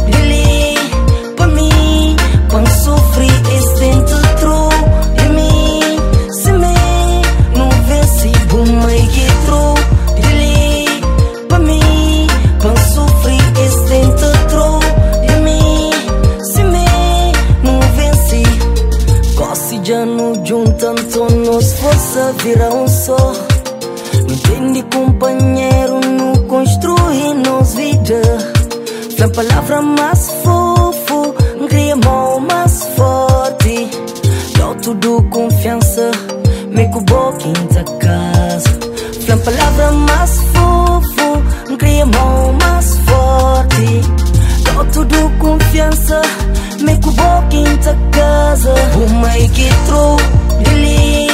vira um só não entende, companheiro, não construi nos vida. Na palavra mais fofo, cria mão mais forte. Dá tudo confiança, me boca da casa. Na palavra mais fofo, cria mão mais forte. Dá tudo confiança, me boca da casa. O make it through, dele,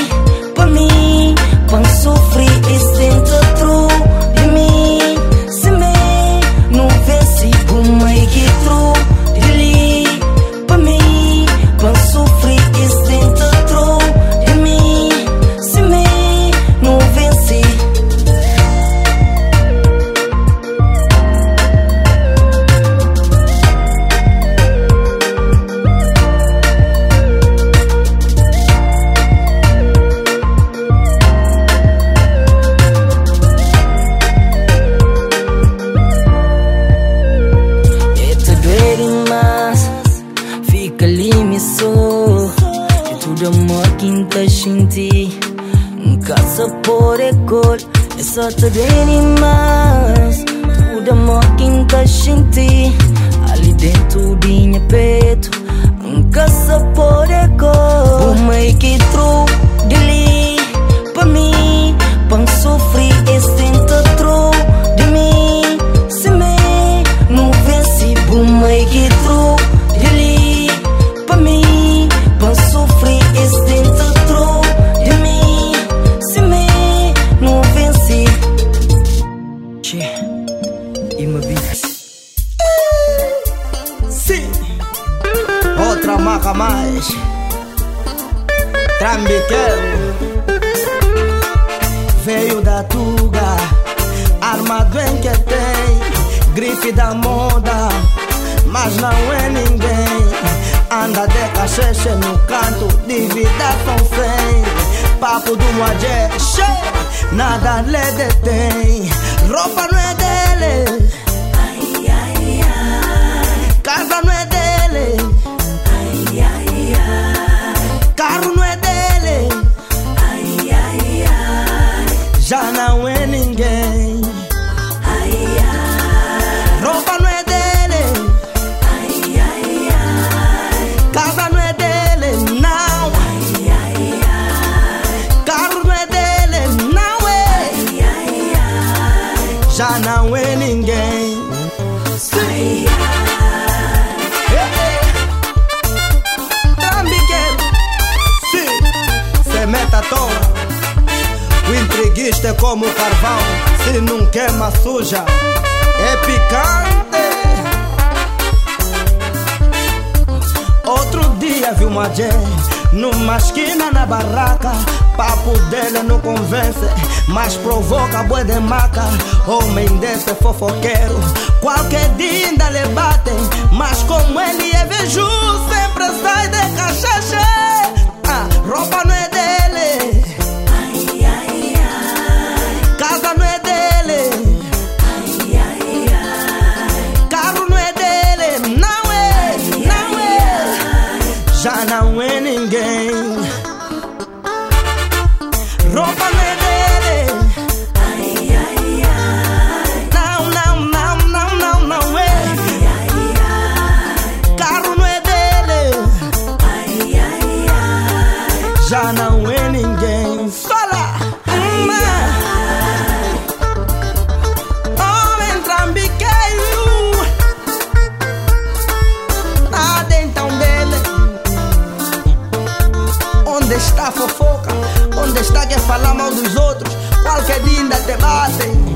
Onde está quem fala mal dos outros? Qualquer dia ainda te batem.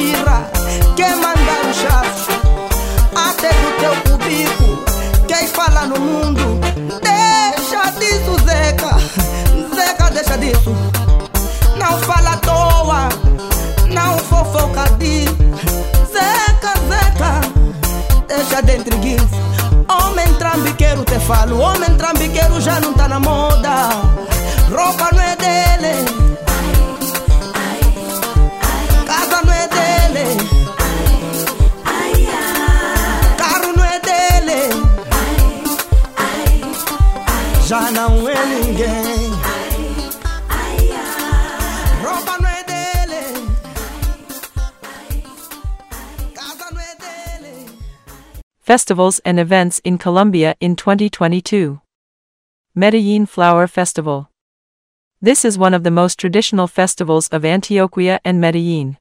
Birra, quer mandar os chaves. Até do teu cubico. Quem fala no mundo, deixa disso, Zeca. Zeca, deixa disso. Não fala à toa, não fofoca Zeca, Zeca, deixa de intriguice. Homem trambiqueiro te falo, homem trambiqueiro já não tá na moda. Roupa não é dele, Festivals and events in Colombia in 2022. Medellin Flower Festival. This is one of the most traditional festivals of Antioquia and Medellin.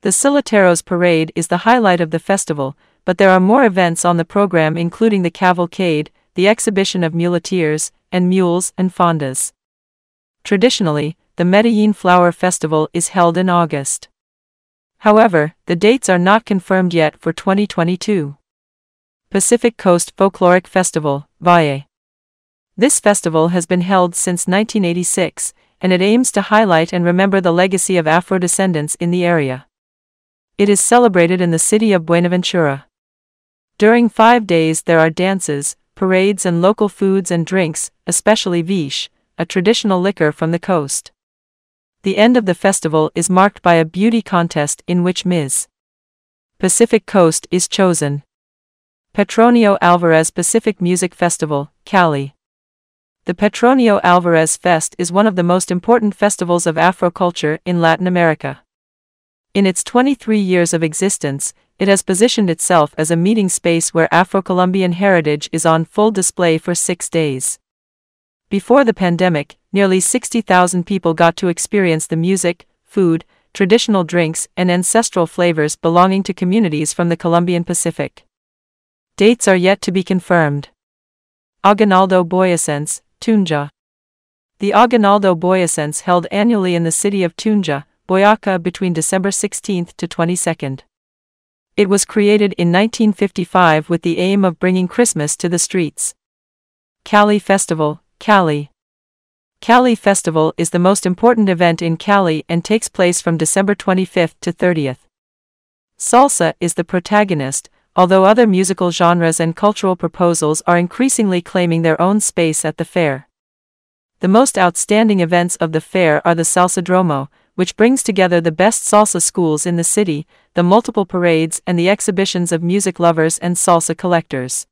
The Silleteros Parade is the highlight of the festival, but there are more events on the program including the cavalcade, the exhibition of muleteers, and mules and fondas. Traditionally, the Medellin Flower Festival is held in August. However, the dates are not confirmed yet for 2022. Pacific Coast Folkloric Festival, Valle. This festival has been held since 1986, and it aims to highlight and remember the legacy of Afro descendants in the area. It is celebrated in the city of Buenaventura. During five days, there are dances, parades, and local foods and drinks, especially viche, a traditional liquor from the coast. The end of the festival is marked by a beauty contest in which Ms. Pacific Coast is chosen. Petronio Alvarez Pacific Music Festival, Cali. The Petronio Alvarez Fest is one of the most important festivals of Afro culture in Latin America. In its 23 years of existence, it has positioned itself as a meeting space where Afro Colombian heritage is on full display for six days. Before the pandemic, nearly 60,000 people got to experience the music, food, traditional drinks, and ancestral flavors belonging to communities from the Colombian Pacific. Dates are yet to be confirmed. Aguinaldo Boyacense, Tunja. The Aguinaldo Boyacense held annually in the city of Tunja, Boyaca between December 16 to 22. It was created in 1955 with the aim of bringing Christmas to the streets. Cali Festival, Cali. Cali Festival is the most important event in Cali and takes place from December 25th to 30th. Salsa is the protagonist, although other musical genres and cultural proposals are increasingly claiming their own space at the fair. The most outstanding events of the fair are the Salsadromo, which brings together the best salsa schools in the city, the multiple parades, and the exhibitions of music lovers and salsa collectors.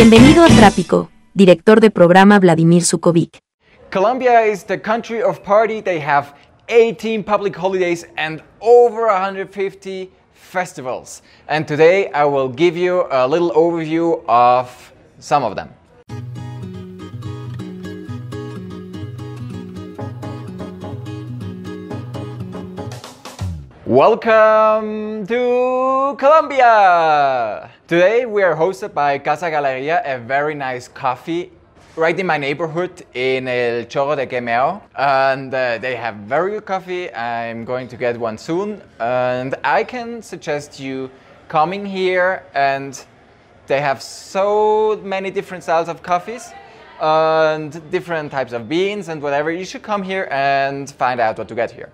Bienvenido a Trápico, director de programa Vladimir Sukovic. Colombia is the country of party. They have 18 public holidays and over 150 festivals. And today I will give you a little overview of some of them. Welcome to Colombia! Today we are hosted by Casa Galeria, a very nice coffee right in my neighborhood in El Chorro de Quevedo. And uh, they have very good coffee. I'm going to get one soon. And I can suggest you coming here and they have so many different styles of coffees and different types of beans and whatever. You should come here and find out what to get here.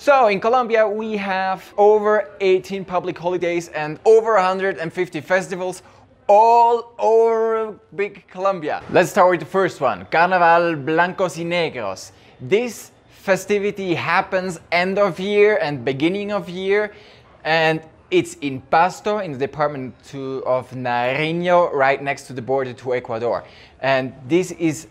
So in Colombia, we have over 18 public holidays and over 150 festivals all over big Colombia. Let's start with the first one, Carnaval Blancos y Negros. This festivity happens end of year and beginning of year and it's in Pasto in the department to, of Nariño right next to the border to Ecuador. And this is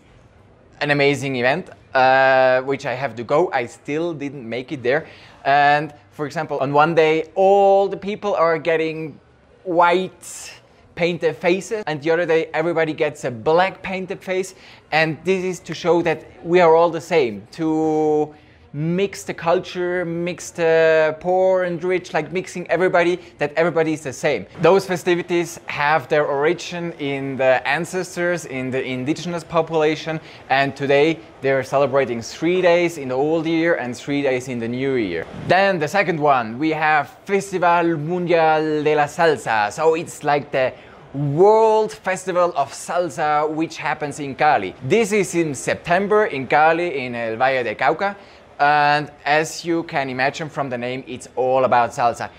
an amazing event, uh, which I have to go. I still didn't make it there. And for example, on one day, all the people are getting white painted faces, and the other day, everybody gets a black painted face. And this is to show that we are all the same, to mix the culture, mix the poor and rich, like mixing everybody, that everybody is the same. Those festivities have their origin in the ancestors, in the indigenous population, and today they're celebrating three days in the old year and three days in the new year. Then the second one, we have Festival Mundial de la Salsa. So it's like the World Festival of Salsa, which happens in Cali. This is in September in Cali, in El Valle de Cauca. And as you can imagine from the name, it's all about salsa.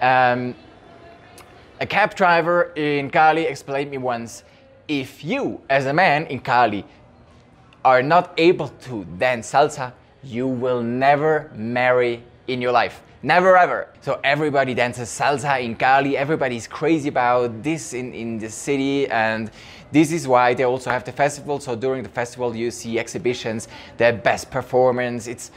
Um, a cab driver in Cali explained me once if you, as a man in Cali, are not able to dance salsa, you will never marry in your life. Never ever. So everybody dances salsa in Cali. Everybody's crazy about this in, in the city. And this is why they also have the festival. So during the festival, you see exhibitions, their best performance. It's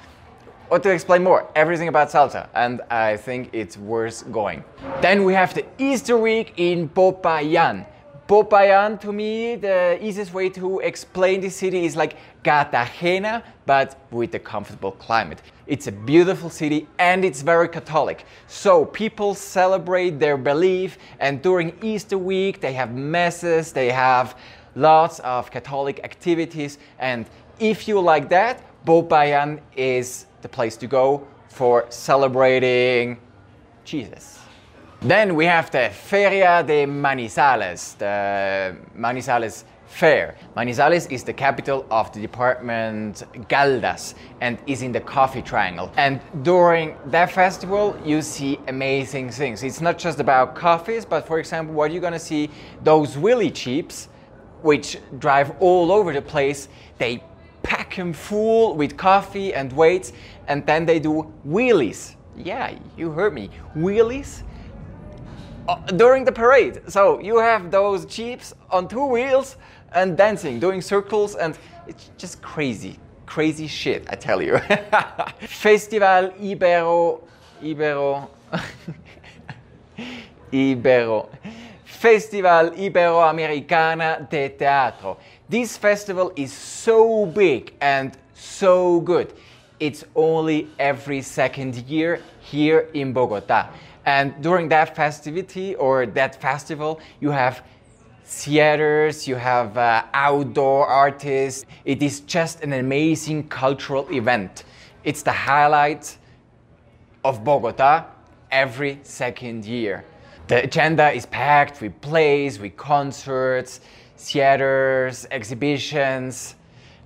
what to explain more? Everything about salsa, and I think it's worth going. Then we have the Easter week in Popayan. Popayan, to me, the easiest way to explain this city is like Cartagena, but with a comfortable climate. It's a beautiful city and it's very Catholic. So people celebrate their belief, and during Easter week, they have masses, they have lots of Catholic activities, and if you like that, Popayan is the place to go for celebrating Jesus. Then we have the Feria de Manizales, the Manizales Fair. Manizales is the capital of the department Caldas and is in the coffee triangle. And during that festival, you see amazing things. It's not just about coffees, but for example, what you're gonna see, those willy jeeps, which drive all over the place, they pack them full with coffee and weights, and then they do wheelies. Yeah, you heard me. Wheelies uh, during the parade. So you have those jeeps on two wheels and dancing, doing circles, and it's just crazy, crazy shit, I tell you. Festival Ibero, Ibero, Ibero. Festival Iberoamericana de Teatro. This festival is so big and so good. It's only every second year here in Bogota. And during that festivity or that festival, you have theaters, you have uh, outdoor artists. It is just an amazing cultural event. It's the highlight of Bogota every second year. The agenda is packed with plays, with concerts, theaters, exhibitions,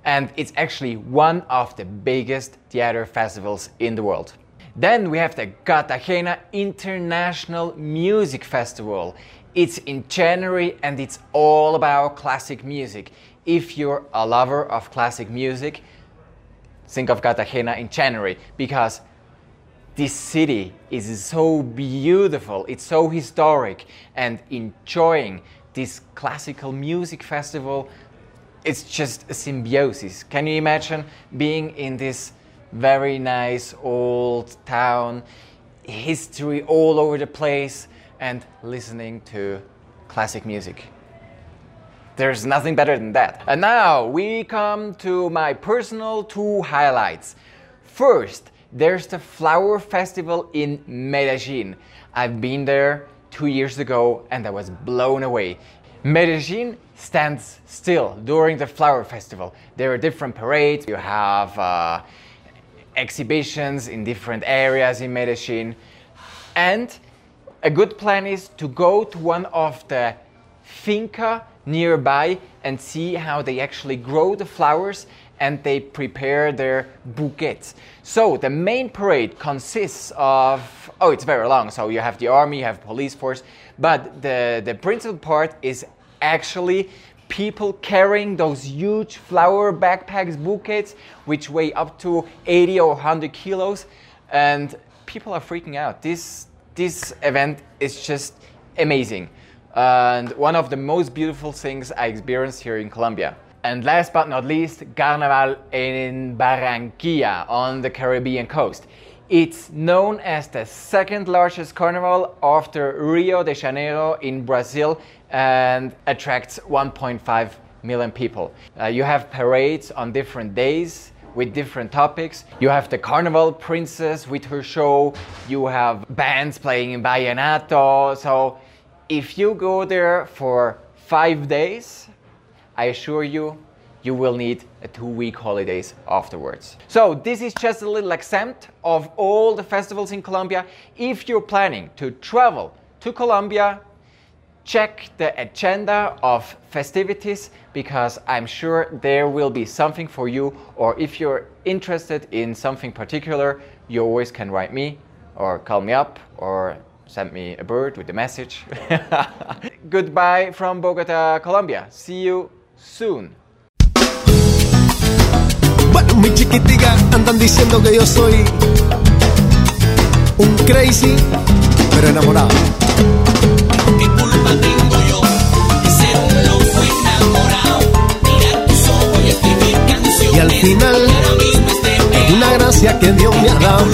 and it's actually one of the biggest theater festivals in the world. Then we have the Cartagena International Music Festival. It's in January and it's all about classic music. If you're a lover of classic music, think of Cartagena in January because this city is so beautiful, it's so historic, and enjoying this classical music festival, it's just a symbiosis. Can you imagine being in this very nice old town, history all over the place, and listening to classic music? There's nothing better than that. And now we come to my personal two highlights. First, there's the Flower Festival in Medellin. I've been there two years ago and I was blown away. Medellin stands still during the Flower Festival. There are different parades, you have uh, exhibitions in different areas in Medellin, and a good plan is to go to one of the finca nearby and see how they actually grow the flowers and they prepare their bouquets. So the main parade consists of oh it's very long so you have the army, you have police force, but the the principal part is actually people carrying those huge flower backpacks bouquets which weigh up to 80 or 100 kilos and people are freaking out. This this event is just amazing and one of the most beautiful things I experienced here in Colombia. And last but not least, Carnaval in Barranquilla on the Caribbean coast. It's known as the second largest carnival after Rio de Janeiro in Brazil and attracts 1.5 million people. Uh, you have parades on different days with different topics. You have the Carnival Princess with her show. You have bands playing in Vallenato. So if you go there for five days, I assure you, you will need a two week holidays afterwards. So this is just a little exempt of all the festivals in Colombia. If you're planning to travel to Colombia, check the agenda of festivities because I'm sure there will be something for you or if you're interested in something particular, you always can write me or call me up or send me a bird with a message. Goodbye from Bogota, Colombia. See you soon. Bueno, mi chiquitica andan diciendo que yo soy un crazy, pero enamorado. ¿Qué culpa tengo yo de ser un loco enamorado? Mirar tus ojos y escribir canciones. Y al final, pegado. una gracia que Dios me ha dado.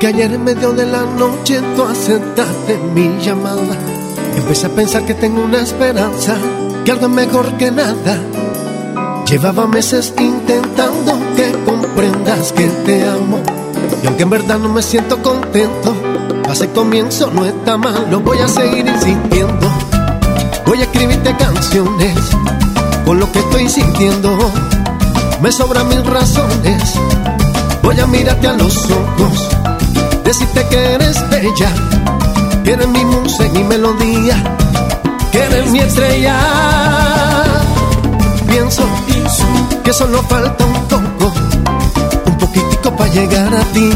Que ayer en medio de la noche tú aceptaste mi llamada, empecé a pensar que tengo una esperanza, que algo es mejor que nada. Llevaba meses intentando que comprendas que te amo, y aunque en verdad no me siento contento, hace comienzo no está mal, lo voy a seguir insistiendo. Voy a escribirte canciones con lo que estoy sintiendo. Me sobran mil razones. Voy a mirarte a los ojos, decirte que eres bella, que eres mi musa y mi melodía, que eres mi estrella. Pienso, que solo falta un poco, un poquitico para llegar a ti.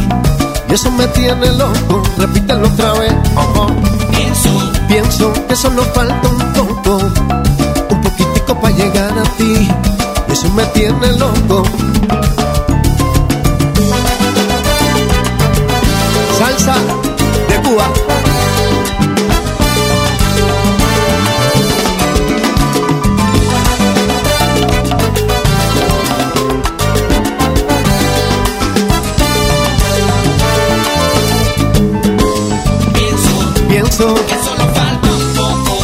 Y eso me tiene loco, repítelo otra vez. oh, oh. Pienso, Pienso que solo falta un poco, un poquitico para llegar a ti. Y eso me tiene loco. Salsa de Cuba. Pienso que solo falta un poco.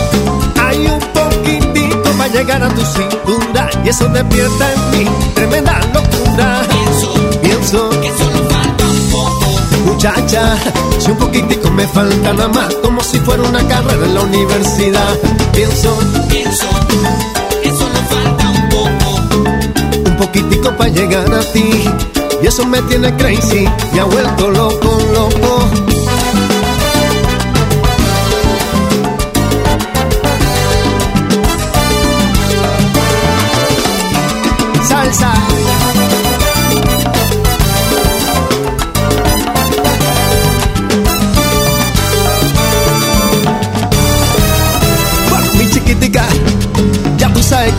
Hay un poquitito para llegar a tu cintura y eso despierta en mí tremenda locura. Pienso, Pienso muchacha. Si un poquitico me falta nada más, como si fuera una carrera en la universidad. Pienso, Pienso que solo falta un poco. un poquitico para llegar a ti. Y eso me tiene crazy, me ha vuelto loco, loco.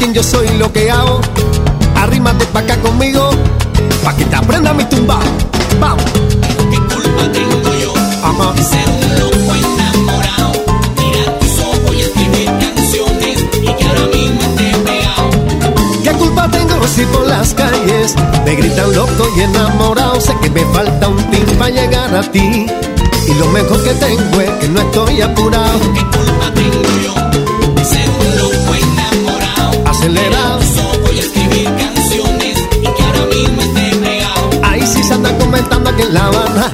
Quién yo soy y lo que hago. Arrímate pa' acá conmigo, pa' que te aprenda mi tumba. Vamos. ¿Qué culpa tengo yo Ajá. de ser un loco enamorado? Mira tus ojos y escribir canciones y que ahora mismo esté pegado. ¿Qué culpa tengo si por las calles me gritan loco y enamorado? Sé que me falta un tin para llegar a ti. Y lo mejor que tengo es que no estoy apurado. ¿Qué culpa tengo aquí en La Habana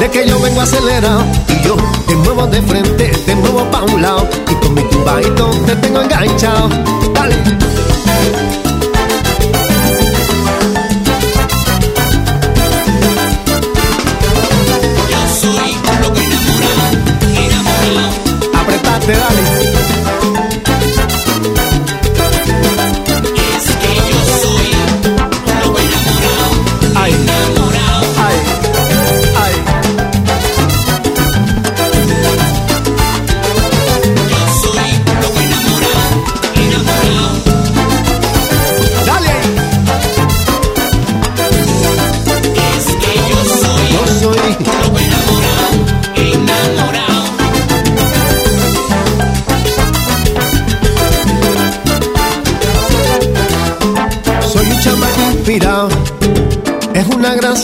De que yo vengo acelerado Y yo te muevo de frente, te muevo pa' un lado Y con mi tumbadito te tengo enganchado. Dale. Yo soy un loco enamorado, enamorado. Apretate, dale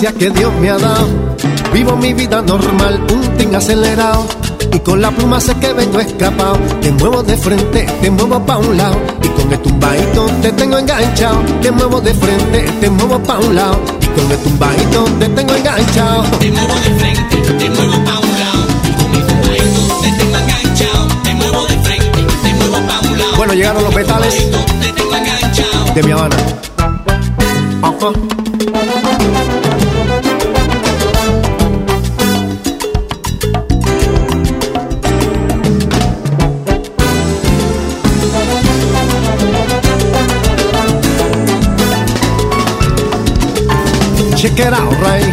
gracia que Dios me ha dado. Vivo mi vida normal, un ting acelerado. Y con la pluma sé que vengo escapado. Te muevo de frente, te muevo pa' un lado. Y con el tumbadito te tengo enganchado. Te muevo de frente, te muevo pa' un lado. Y con el tumbadito te tengo enganchado. Te muevo de frente, te muevo pa' un lado. Con mi tumbadito te tengo enganchado. Te muevo de frente, te muevo pa' un lado. Bueno, llegaron los petales Te tengo enganchado. de mi Habana. Ajá. It out, right?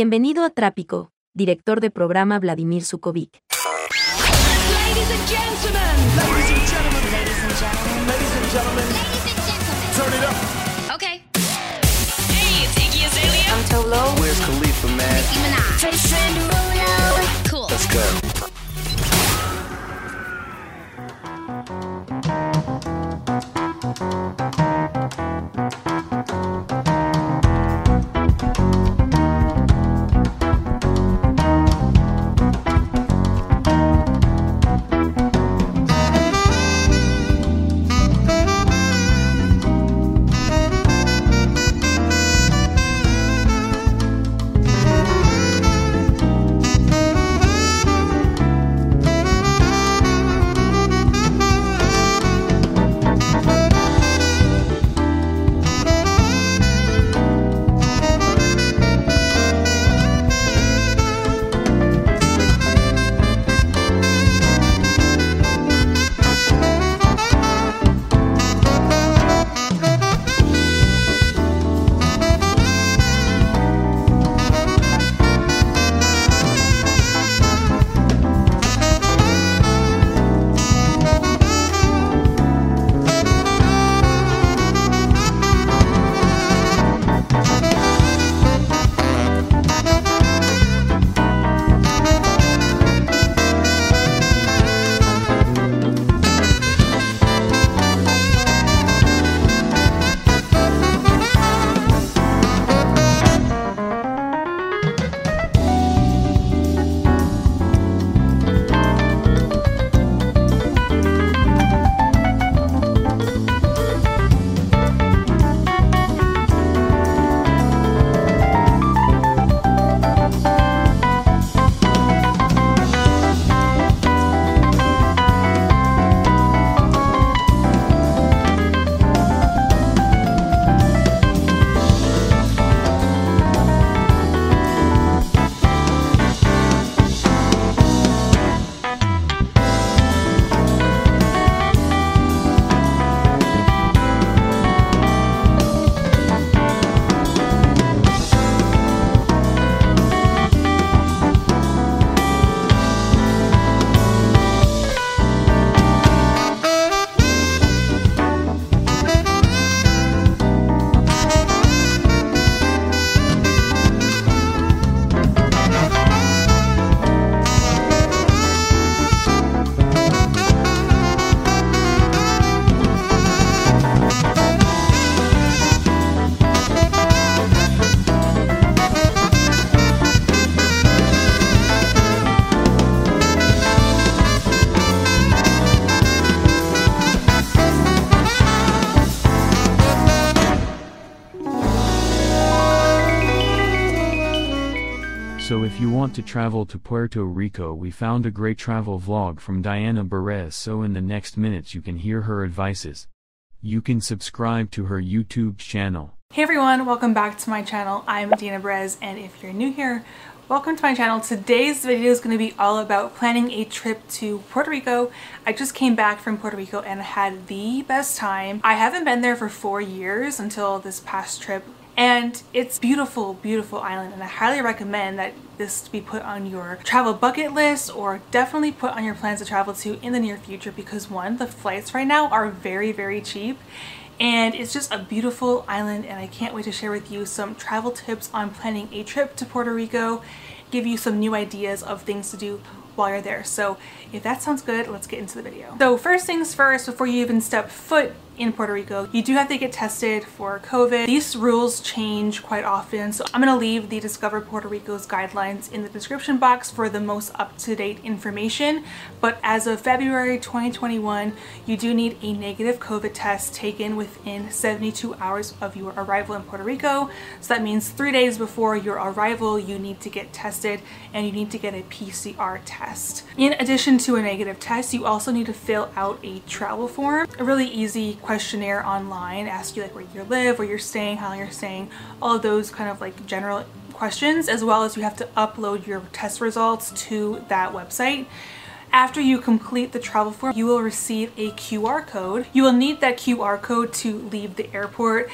Bienvenido a Trápico, director de programa Vladimir Sukovic. Want to travel to Puerto Rico, we found a great travel vlog from Diana Perez. So in the next minutes you can hear her advices. You can subscribe to her YouTube channel. Hey everyone, welcome back to my channel. I'm Diana Brez and if you're new here, welcome to my channel. Today's video is going to be all about planning a trip to Puerto Rico. I just came back from Puerto Rico and had the best time. I haven't been there for four years until this past trip and it's beautiful beautiful island. And I highly recommend that this be put on your travel bucket list or definitely put on your plans to travel to in the near future because one the flights right now are very very cheap. And it's just a beautiful island and I can't wait to share with you some travel tips on planning a trip to Puerto Rico give you some new ideas of things to do while you're there. So if that sounds good let's get into the video. So first things first before you even step foot in Puerto Rico, you do have to get tested for COVID. These rules change quite often, so I'm going to leave the Discover Puerto Rico's guidelines in the description box for the most up-to-date information. But as of February 2021, you do need a negative COVID test taken within 72 hours of your arrival in Puerto Rico. So that means three days before your arrival, you need to get tested and you need to get a PCR test. In addition to a negative test, you also need to fill out a travel form, a really easy questionnaire online, ask you like where you live, where you're staying, how long you're staying, all those kind of like general questions, as well as you have to upload your test results to that website. After you complete the travel form, you will receive a QR code. You will need that QR code to leave the airport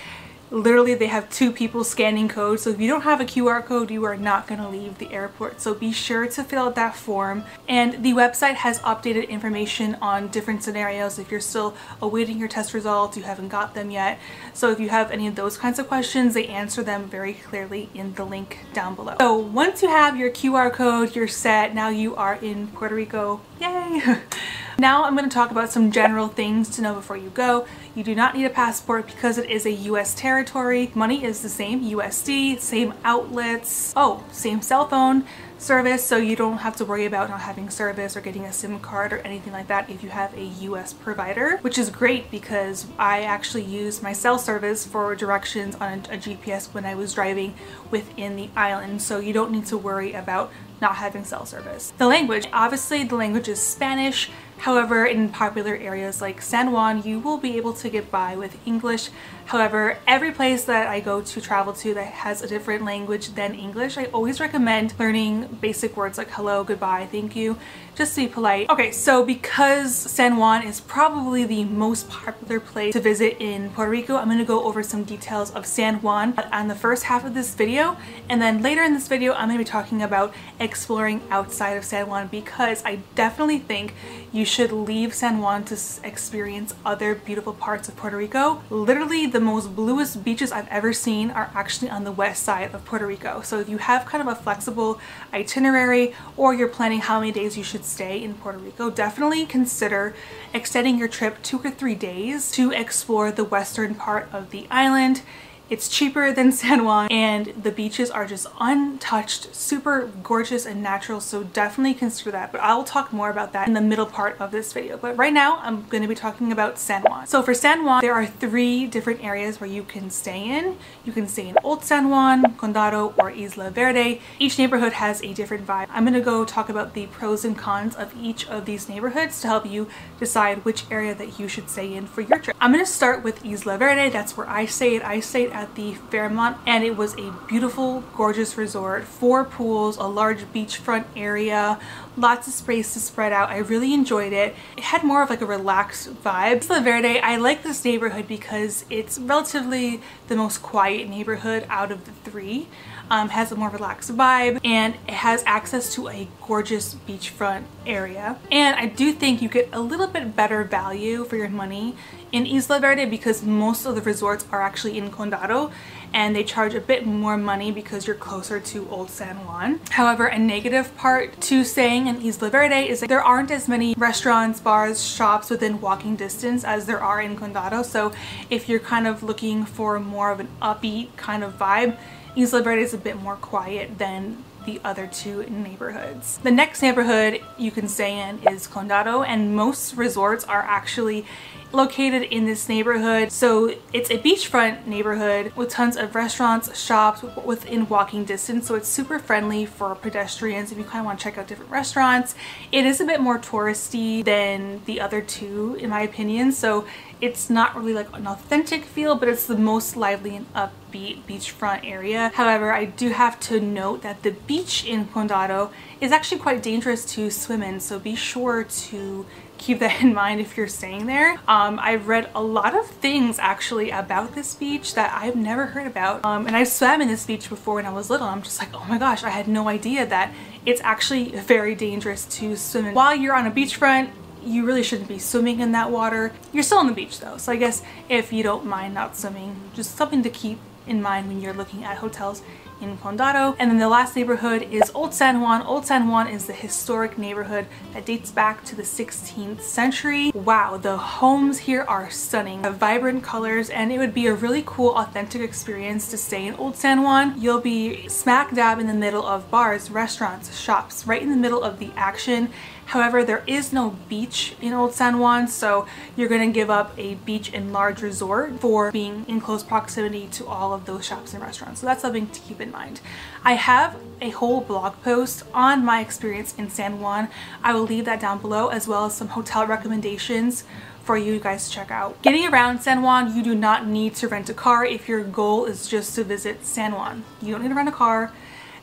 literally they have two people scanning codes so if you don't have a QR code you are not going to leave the airport. So be sure to fill out that form. And the website has updated information on different scenarios. If you're still awaiting your test results you haven't got them yet. So if you have any of those kinds of questions they answer them very clearly in the link down below. So once you have your QR code you're set. Now you are in Puerto Rico. Yay! Now I'm going to talk about some general things to know before you go. You do not need a passport because it is a US territory. Money is the same USD, same outlets, oh, same cell phone service so you don't have to worry about not having service or getting a SIM card or anything like that if you have a US provider which is great because I actually used my cell service for directions on a, a GPS when I was driving within the island so you don't need to worry about not having cell service. The language, obviously the language is Spanish, However, in popular areas like San Juan, you will be able to get by with English. However, every place that I go to travel to that has a different language than English, I always recommend learning basic words like hello, goodbye, thank you, just to be polite. Okay, so because San Juan is probably the most popular place to visit in Puerto Rico, I'm going to go over some details of San Juan on the first half of this video. And then later in this video, I'm to be talking about exploring outside of San Juan because I definitely think you should leave San Juan to experience other beautiful parts of Puerto Rico. Literally the most bluest beaches I've ever seen are actually on the west side of Puerto Rico. So if you have kind of a flexible itinerary or you're planning how many days you should stay in Puerto Rico, definitely consider extending your trip two or three days to explore the western part of the island it's cheaper than San Juan and the beaches are just untouched, super gorgeous and natural. So definitely consider that. But I will talk more about that in the middle part of this video. But right now I'm going to be talking about San Juan. So for San Juan, there are three different areas where you can stay in. You can stay in Old San Juan, Condado, or Isla Verde. Each neighborhood has a different vibe. I'm going to go talk about the pros and cons of each of these neighborhoods to help you decide which area that you should stay in for your trip. I'm going to start with Isla Verde. That's where I stayed. I stayed at the Fairmont and it was a beautiful gorgeous resort. Four pools a large beachfront area lots of space to spread out. I really enjoyed it. It had more of like a relaxed vibe. Isla Verde I like this neighborhood because it's relatively the most quiet neighborhood out of the three. Um, has a more relaxed vibe and it has access to a gorgeous beachfront area. And I do think you get a little bit better value for your money in Isla Verde because most of the resorts are actually in Condado and they charge a bit more money because you're closer to Old San Juan. However, a negative part to staying in Isla Verde is that there aren't as many restaurants, bars, shops within walking distance as there are in Condado. So if you're kind of looking for more of an upbeat kind of vibe, Isla Verde is a bit more quiet than the other two neighborhoods. The next neighborhood you can stay in is Condado, and most resorts are actually located in this neighborhood. So it's a beachfront neighborhood with tons of restaurants, shops within walking distance. So it's super friendly for pedestrians if you kind of want to check out different restaurants. It is a bit more touristy than the other two, in my opinion. So it's not really like an authentic feel, but it's the most lively and upbeat beachfront area. However, I do have to note that the beach in Condado is actually quite dangerous to swim in. So be sure to keep that in mind if you're staying there. Um, I've read a lot of things actually about this beach that I've never heard about. Um, and I swam in this beach before when I was little. I'm just like, oh my gosh, I had no idea that it's actually very dangerous to swim in. While you're on a beachfront, you really shouldn't be swimming in that water. You're still on the beach though. So I guess if you don't mind not swimming, just something to keep in mind when you're looking at hotels in Condado. And then the last neighborhood is Old San Juan. Old San Juan is the historic neighborhood that dates back to the 16th century. Wow, the homes here are stunning, vibrant colors, and it would be a really cool, authentic experience to stay in Old San Juan. You'll be smack dab in the middle of bars, restaurants, shops, right in the middle of the action. However, there is no beach in Old San Juan, so you're gonna give up a beach and large resort for being in close proximity to all of those shops and restaurants. So that's something to keep in mind. I have a whole blog post on my experience in San Juan. I will leave that down below as well as some hotel recommendations for you guys to check out. Getting around San Juan, you do not need to rent a car if your goal is just to visit San Juan. You don't need to rent a car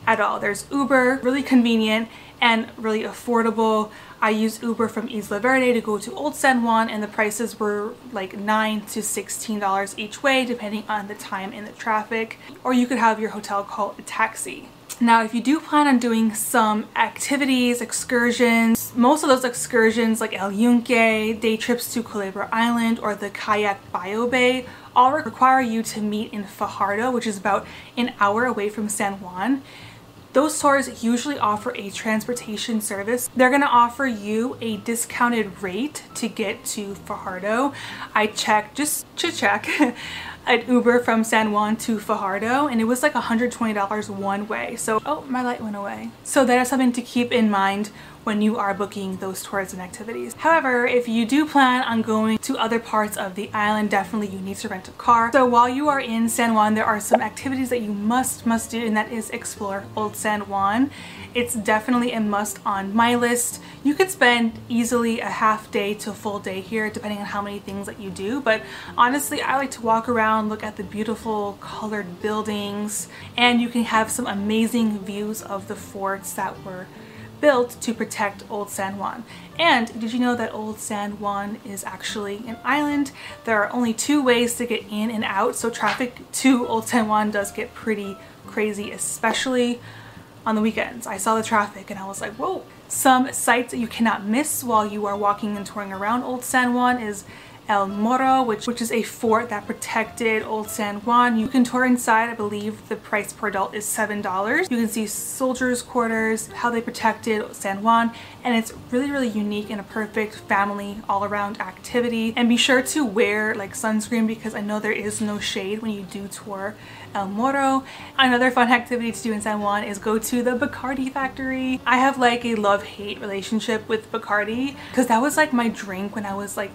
at all. There's Uber, really convenient and really affordable. I used Uber from Isla Verde to go to Old San Juan and the prices were like 9 to $16 each way depending on the time and the traffic. Or you could have your hotel call a taxi. Now, if you do plan on doing some activities, excursions, most of those excursions like El Yunque, day trips to Culebra Island, or the Kayak Bio Bay all require you to meet in Fajardo, which is about an hour away from San Juan. Those tours usually offer a transportation service. They're gonna offer you a discounted rate to get to Fajardo. I checked just to check an Uber from San Juan to Fajardo and it was like $120 one way. So, oh, my light went away. So that is something to keep in mind when you are booking those tours and activities. However, if you do plan on going to other parts of the island, definitely you need to rent a car. So while you are in San Juan, there are some activities that you must, must do, and that is explore Old San Juan. It's definitely a must on my list. You could spend easily a half day to a full day here, depending on how many things that you do. But honestly, I like to walk around, look at the beautiful colored buildings, and you can have some amazing views of the forts that were built to protect Old San Juan. And did you know that Old San Juan is actually an island? There are only two ways to get in and out, so traffic to Old San Juan does get pretty crazy, especially on the weekends. I saw the traffic and I was like, whoa. Some sites that you cannot miss while you are walking and touring around Old San Juan is El Morro, which, which is a fort that protected Old San Juan. You can tour inside. I believe the price per adult is $7. You can see soldiers' quarters, how they protected San Juan, and it's really, really unique and a perfect family all-around activity. And be sure to wear like sunscreen because I know there is no shade when you do tour El Morro. Another fun activity to do in San Juan is go to the Bacardi factory. I have like a love-hate relationship with Bacardi because that was like my drink when I was like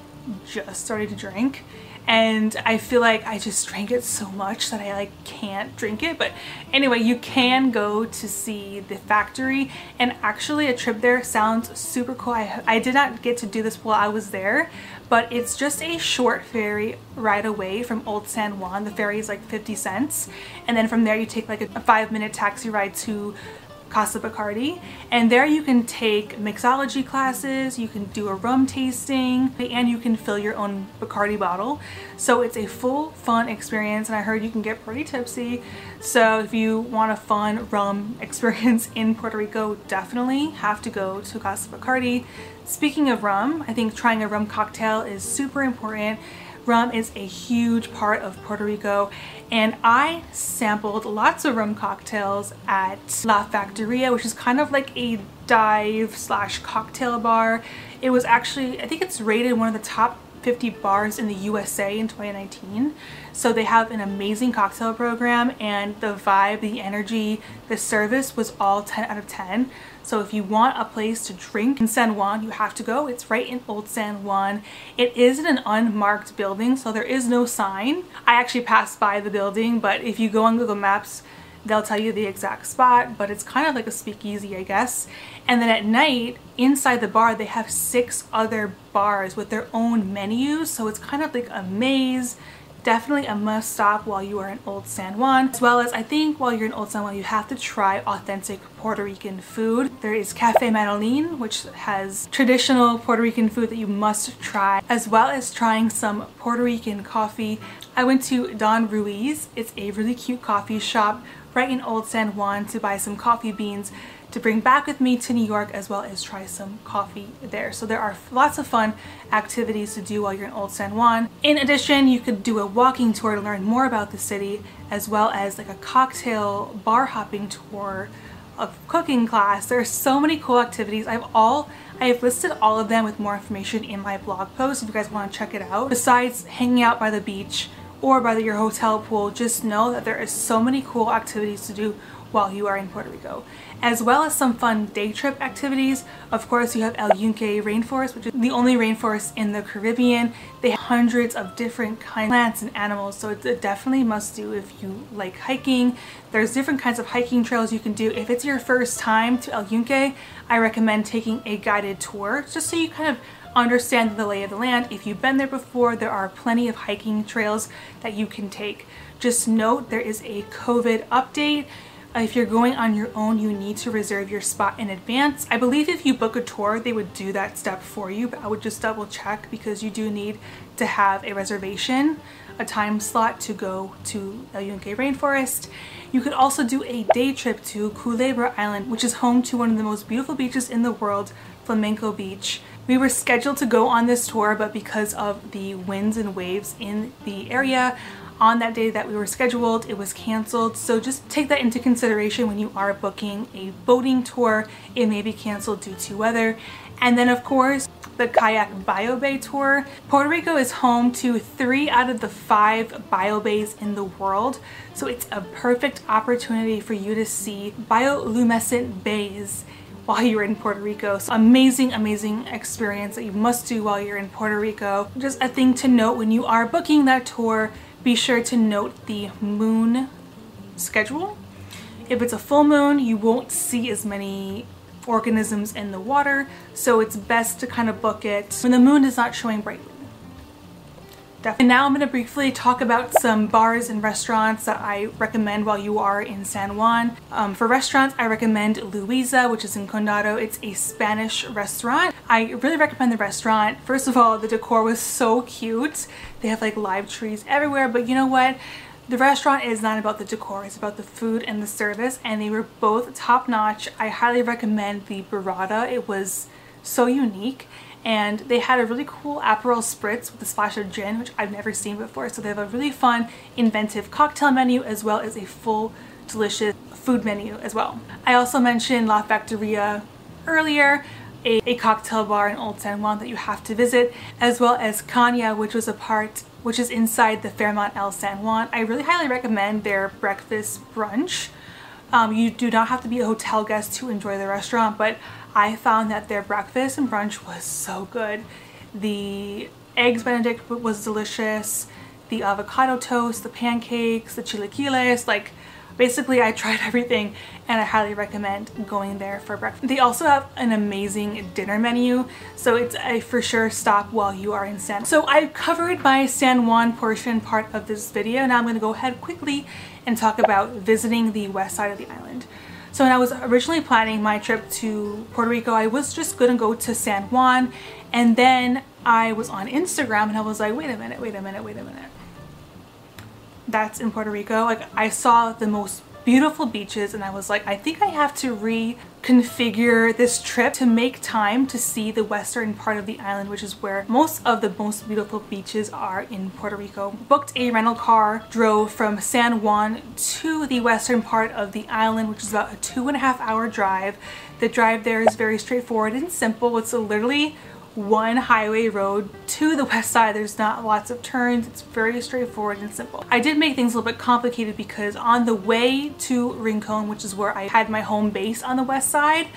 just started to drink and I feel like I just drank it so much that I like can't drink it but anyway you can go to see the factory and actually a trip there sounds super cool. I, I did not get to do this while I was there but it's just a short ferry ride away from Old San Juan. The ferry is like 50 cents and then from there you take like a, a five minute taxi ride to Casa Bacardi and there you can take mixology classes, you can do a rum tasting and you can fill your own Bacardi bottle. So it's a full fun experience and I heard you can get pretty tipsy. So if you want a fun rum experience in Puerto Rico, definitely have to go to Casa Bacardi. Speaking of rum, I think trying a rum cocktail is super important. Rum is a huge part of Puerto Rico and I sampled lots of rum cocktails at La Factoria which is kind of like a dive slash cocktail bar. It was actually, I think it's rated one of the top 50 bars in the USA in 2019. So they have an amazing cocktail program and the vibe, the energy, the service was all 10 out of 10. So if you want a place to drink in San Juan, you have to go. It's right in Old San Juan. It is in an unmarked building, so there is no sign. I actually passed by the building, but if you go on Google Maps, they'll tell you the exact spot, but it's kind of like a speakeasy, I guess. And then at night, inside the bar, they have six other bars with their own menus, so it's kind of like a maze. Definitely a must stop while you are in Old San Juan, as well as I think while you're in Old San Juan, you have to try authentic Puerto Rican food. There is Cafe Manolin, which has traditional Puerto Rican food that you must try, as well as trying some Puerto Rican coffee. I went to Don Ruiz. It's a really cute coffee shop right in Old San Juan to buy some coffee beans to bring back with me to New York as well as try some coffee there. So there are lots of fun activities to do while you're in Old San Juan. In addition, you could do a walking tour to learn more about the city as well as like a cocktail bar hopping tour a cooking class. There are so many cool activities. I've all I have listed all of them with more information in my blog post if you guys want to check it out. Besides hanging out by the beach or by your hotel pool, just know that there is so many cool activities to do while you are in Puerto Rico, as well as some fun day trip activities. Of course, you have El Yunque Rainforest, which is the only rainforest in the Caribbean. They have hundreds of different kinds of plants and animals, so it's a definitely must do if you like hiking. There's different kinds of hiking trails you can do. If it's your first time to El Yunque, I recommend taking a guided tour just so you kind of understand the lay of the land. If you've been there before, there are plenty of hiking trails that you can take. Just note there is a COVID update. Uh, If you're going on your own, you need to reserve your spot in advance. I believe if you book a tour, they would do that step for you, but I would just double check because you do need to have a reservation, a time slot to go to El Yunque Rainforest. You could also do a day trip to Culebra Island, which is home to one of the most beautiful beaches in the world, Flamenco Beach. We were scheduled to go on this tour, but because of the winds and waves in the area, on that day that we were scheduled, it was canceled. So just take that into consideration when you are booking a boating tour. It may be canceled due to weather. And then of course, the Kayak Bio Bay Tour. Puerto Rico is home to three out of the five bio bays in the world. So it's a perfect opportunity for you to see bioluminescent bays while you're in Puerto Rico. So amazing, amazing experience that you must do while you're in Puerto Rico. Just a thing to note when you are booking that tour, be sure to note the moon schedule. If it's a full moon, you won't see as many organisms in the water, so it's best to kind of book it when the moon is not showing brightly. Definitely. And now I'm going to briefly talk about some bars and restaurants that I recommend while you are in San Juan. Um, for restaurants, I recommend Luisa, which is in Condado. It's a Spanish restaurant. I really recommend the restaurant. First of all, the decor was so cute. They have like live trees everywhere, but you know what? The restaurant is not about the decor, it's about the food and the service, and they were both top notch. I highly recommend the burrata. It was so unique and they had a really cool Aperol Spritz with a splash of gin, which I've never seen before. So they have a really fun, inventive cocktail menu as well as a full, delicious food menu as well. I also mentioned La Factoria earlier, a, a cocktail bar in Old San Juan that you have to visit, as well as Caña, which was a part which is inside the Fairmont El San Juan. I really highly recommend their breakfast brunch. Um, you do not have to be a hotel guest to enjoy the restaurant, but I found that their breakfast and brunch was so good. The eggs benedict was delicious, the avocado toast, the pancakes, the chilaquiles, like basically I tried everything and I highly recommend going there for breakfast. They also have an amazing dinner menu, so it's a for sure stop while you are in San. So I've covered my San Juan portion part of this video. Now I'm gonna go ahead quickly and talk about visiting the west side of the island. So when I was originally planning my trip to Puerto Rico, I was just gonna go to San Juan and then I was on Instagram and I was like, wait a minute, wait a minute, wait a minute. That's in Puerto Rico. Like I saw the most beautiful beaches and I was like, I think I have to reconfigure this trip to make time to see the western part of the island, which is where most of the most beautiful beaches are in Puerto Rico. Booked a rental car, drove from San Juan to the western part of the island, which is about a two and a half hour drive. The drive there is very straightforward and simple. It's literally one highway road to the west side. There's not lots of turns. It's very straightforward and simple. I did make things a little bit complicated because on the way to Rincon, which is where I had my home base on the west side,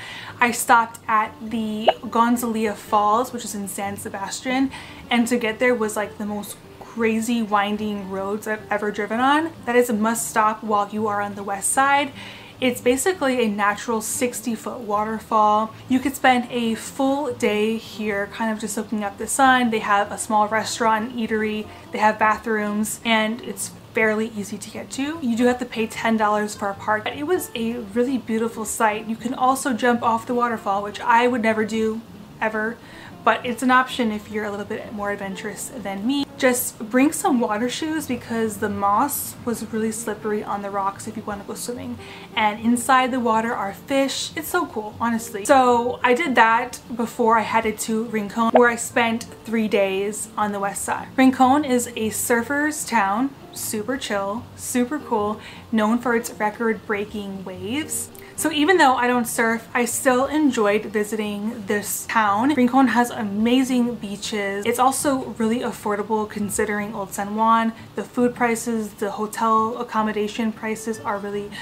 I stopped at the Gozalandia Falls, which is in San Sebastian. And to get there was like the most crazy winding roads I've ever driven on. That is a must stop while you are on the west side. It's basically a natural 60 foot waterfall. You could spend a full day here kind of just soaking up the sun. They have a small restaurant and eatery. They have bathrooms and it's fairly easy to get to. You do have to pay $10 for a park. But it was a really beautiful sight. You can also jump off the waterfall, which I would never do ever, but it's an option if you're a little bit more adventurous than me. Just bring some water shoes because the moss was really slippery on the rocks if you want to go swimming. And inside the water are fish. It's so cool, honestly. So I did that before I headed to Rincon where I spent three days on the west side. Rincon is a surfer's town super chill, super cool, known for its record breaking waves. So even though I don't surf, I still enjoyed visiting this town. Rincon has amazing beaches. It's also really affordable considering Old San Juan. The food prices, the hotel accommodation prices are really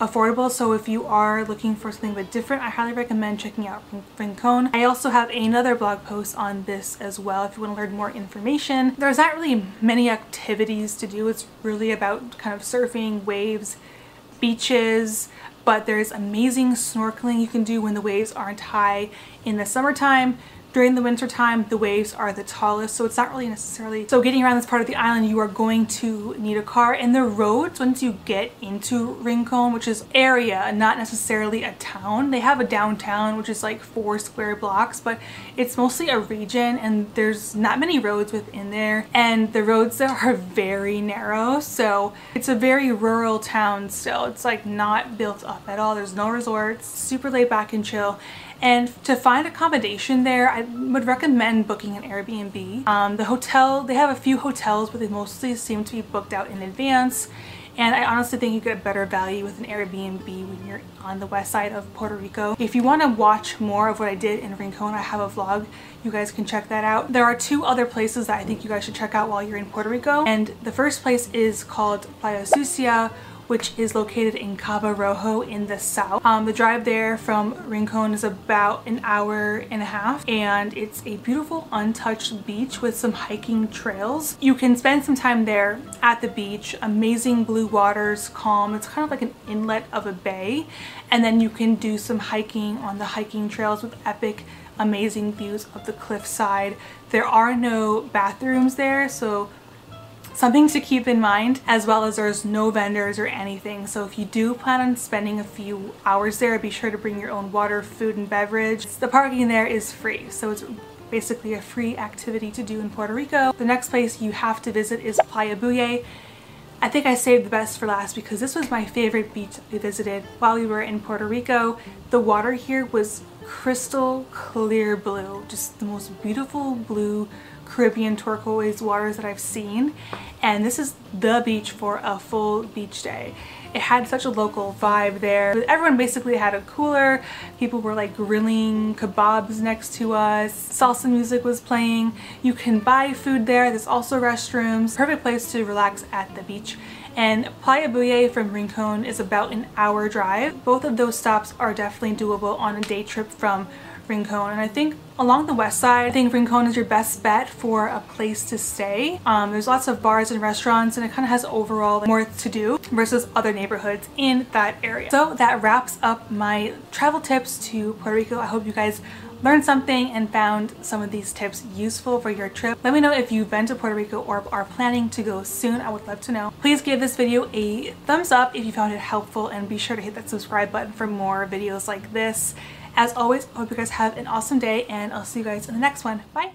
affordable so if you are looking for something a bit different I highly recommend checking out Rincon. I also have another blog post on this as well if you want to learn more information. There's not really many activities to do it's really about kind of surfing, waves, beaches, but there's amazing snorkeling you can do when the waves aren't high in the summertime. During the winter time, the waves are the tallest, so it's not really necessarily... So getting around this part of the island, you are going to need a car. And the roads, once you get into Rincon, which is area, not necessarily a town. They have a downtown, which is like four square blocks, but it's mostly a region and there's not many roads within there. And the roads there are very narrow, so it's a very rural town still. It's like not built up at all. There's no resorts, super laid back and chill. And to find accommodation there, I would recommend booking an Airbnb. Um, the hotel, they have a few hotels, but they mostly seem to be booked out in advance. And I honestly think you get a better value with an Airbnb when you're on the west side of Puerto Rico. If you want to watch more of what I did in Rincon, I have a vlog. You guys can check that out. There are two other places that I think you guys should check out while you're in Puerto Rico. And the first place is called Playa Sucia, which is located in Cabo Rojo in the south. Um, the drive there from Rincon is about an hour and a half and it's a beautiful untouched beach with some hiking trails. You can spend some time there at the beach, amazing blue waters, calm. It's kind of like an inlet of a bay and then you can do some hiking on the hiking trails with epic amazing views of the cliffside. There are no bathrooms there so something to keep in mind as well as there's no vendors or anything. So if you do plan on spending a few hours there be sure to bring your own water food and beverage. The parking there is free so it's basically a free activity to do in Puerto Rico. The next place you have to visit is Playa Buye I think I saved the best for last because this was my favorite beach we visited while we were in Puerto Rico. The water here was crystal clear blue, just the most beautiful blue Caribbean turquoise waters that I've seen and this is the beach for a full beach day. It had such a local vibe there. Everyone basically had a cooler. People were like grilling kebabs next to us. Salsa music was playing. You can buy food there. There's also restrooms. Perfect place to relax at the beach. And Playa Buye from Rincon is about an hour drive. Both of those stops are definitely doable on a day trip from Rincon and I think along the west side I think Rincon is your best bet for a place to stay. Um, there's lots of bars and restaurants and it kind of has overall more to do versus other neighborhoods in that area. So that wraps up my travel tips to Puerto Rico. I hope you guys learned something and found some of these tips useful for your trip. Let me know if you've been to Puerto Rico or are planning to go soon. I would love to know. Please give this video a thumbs up if you found it helpful and be sure to hit that subscribe button for more videos like this. As always, I hope you guys have an awesome day and I'll see you guys in the next one. Bye!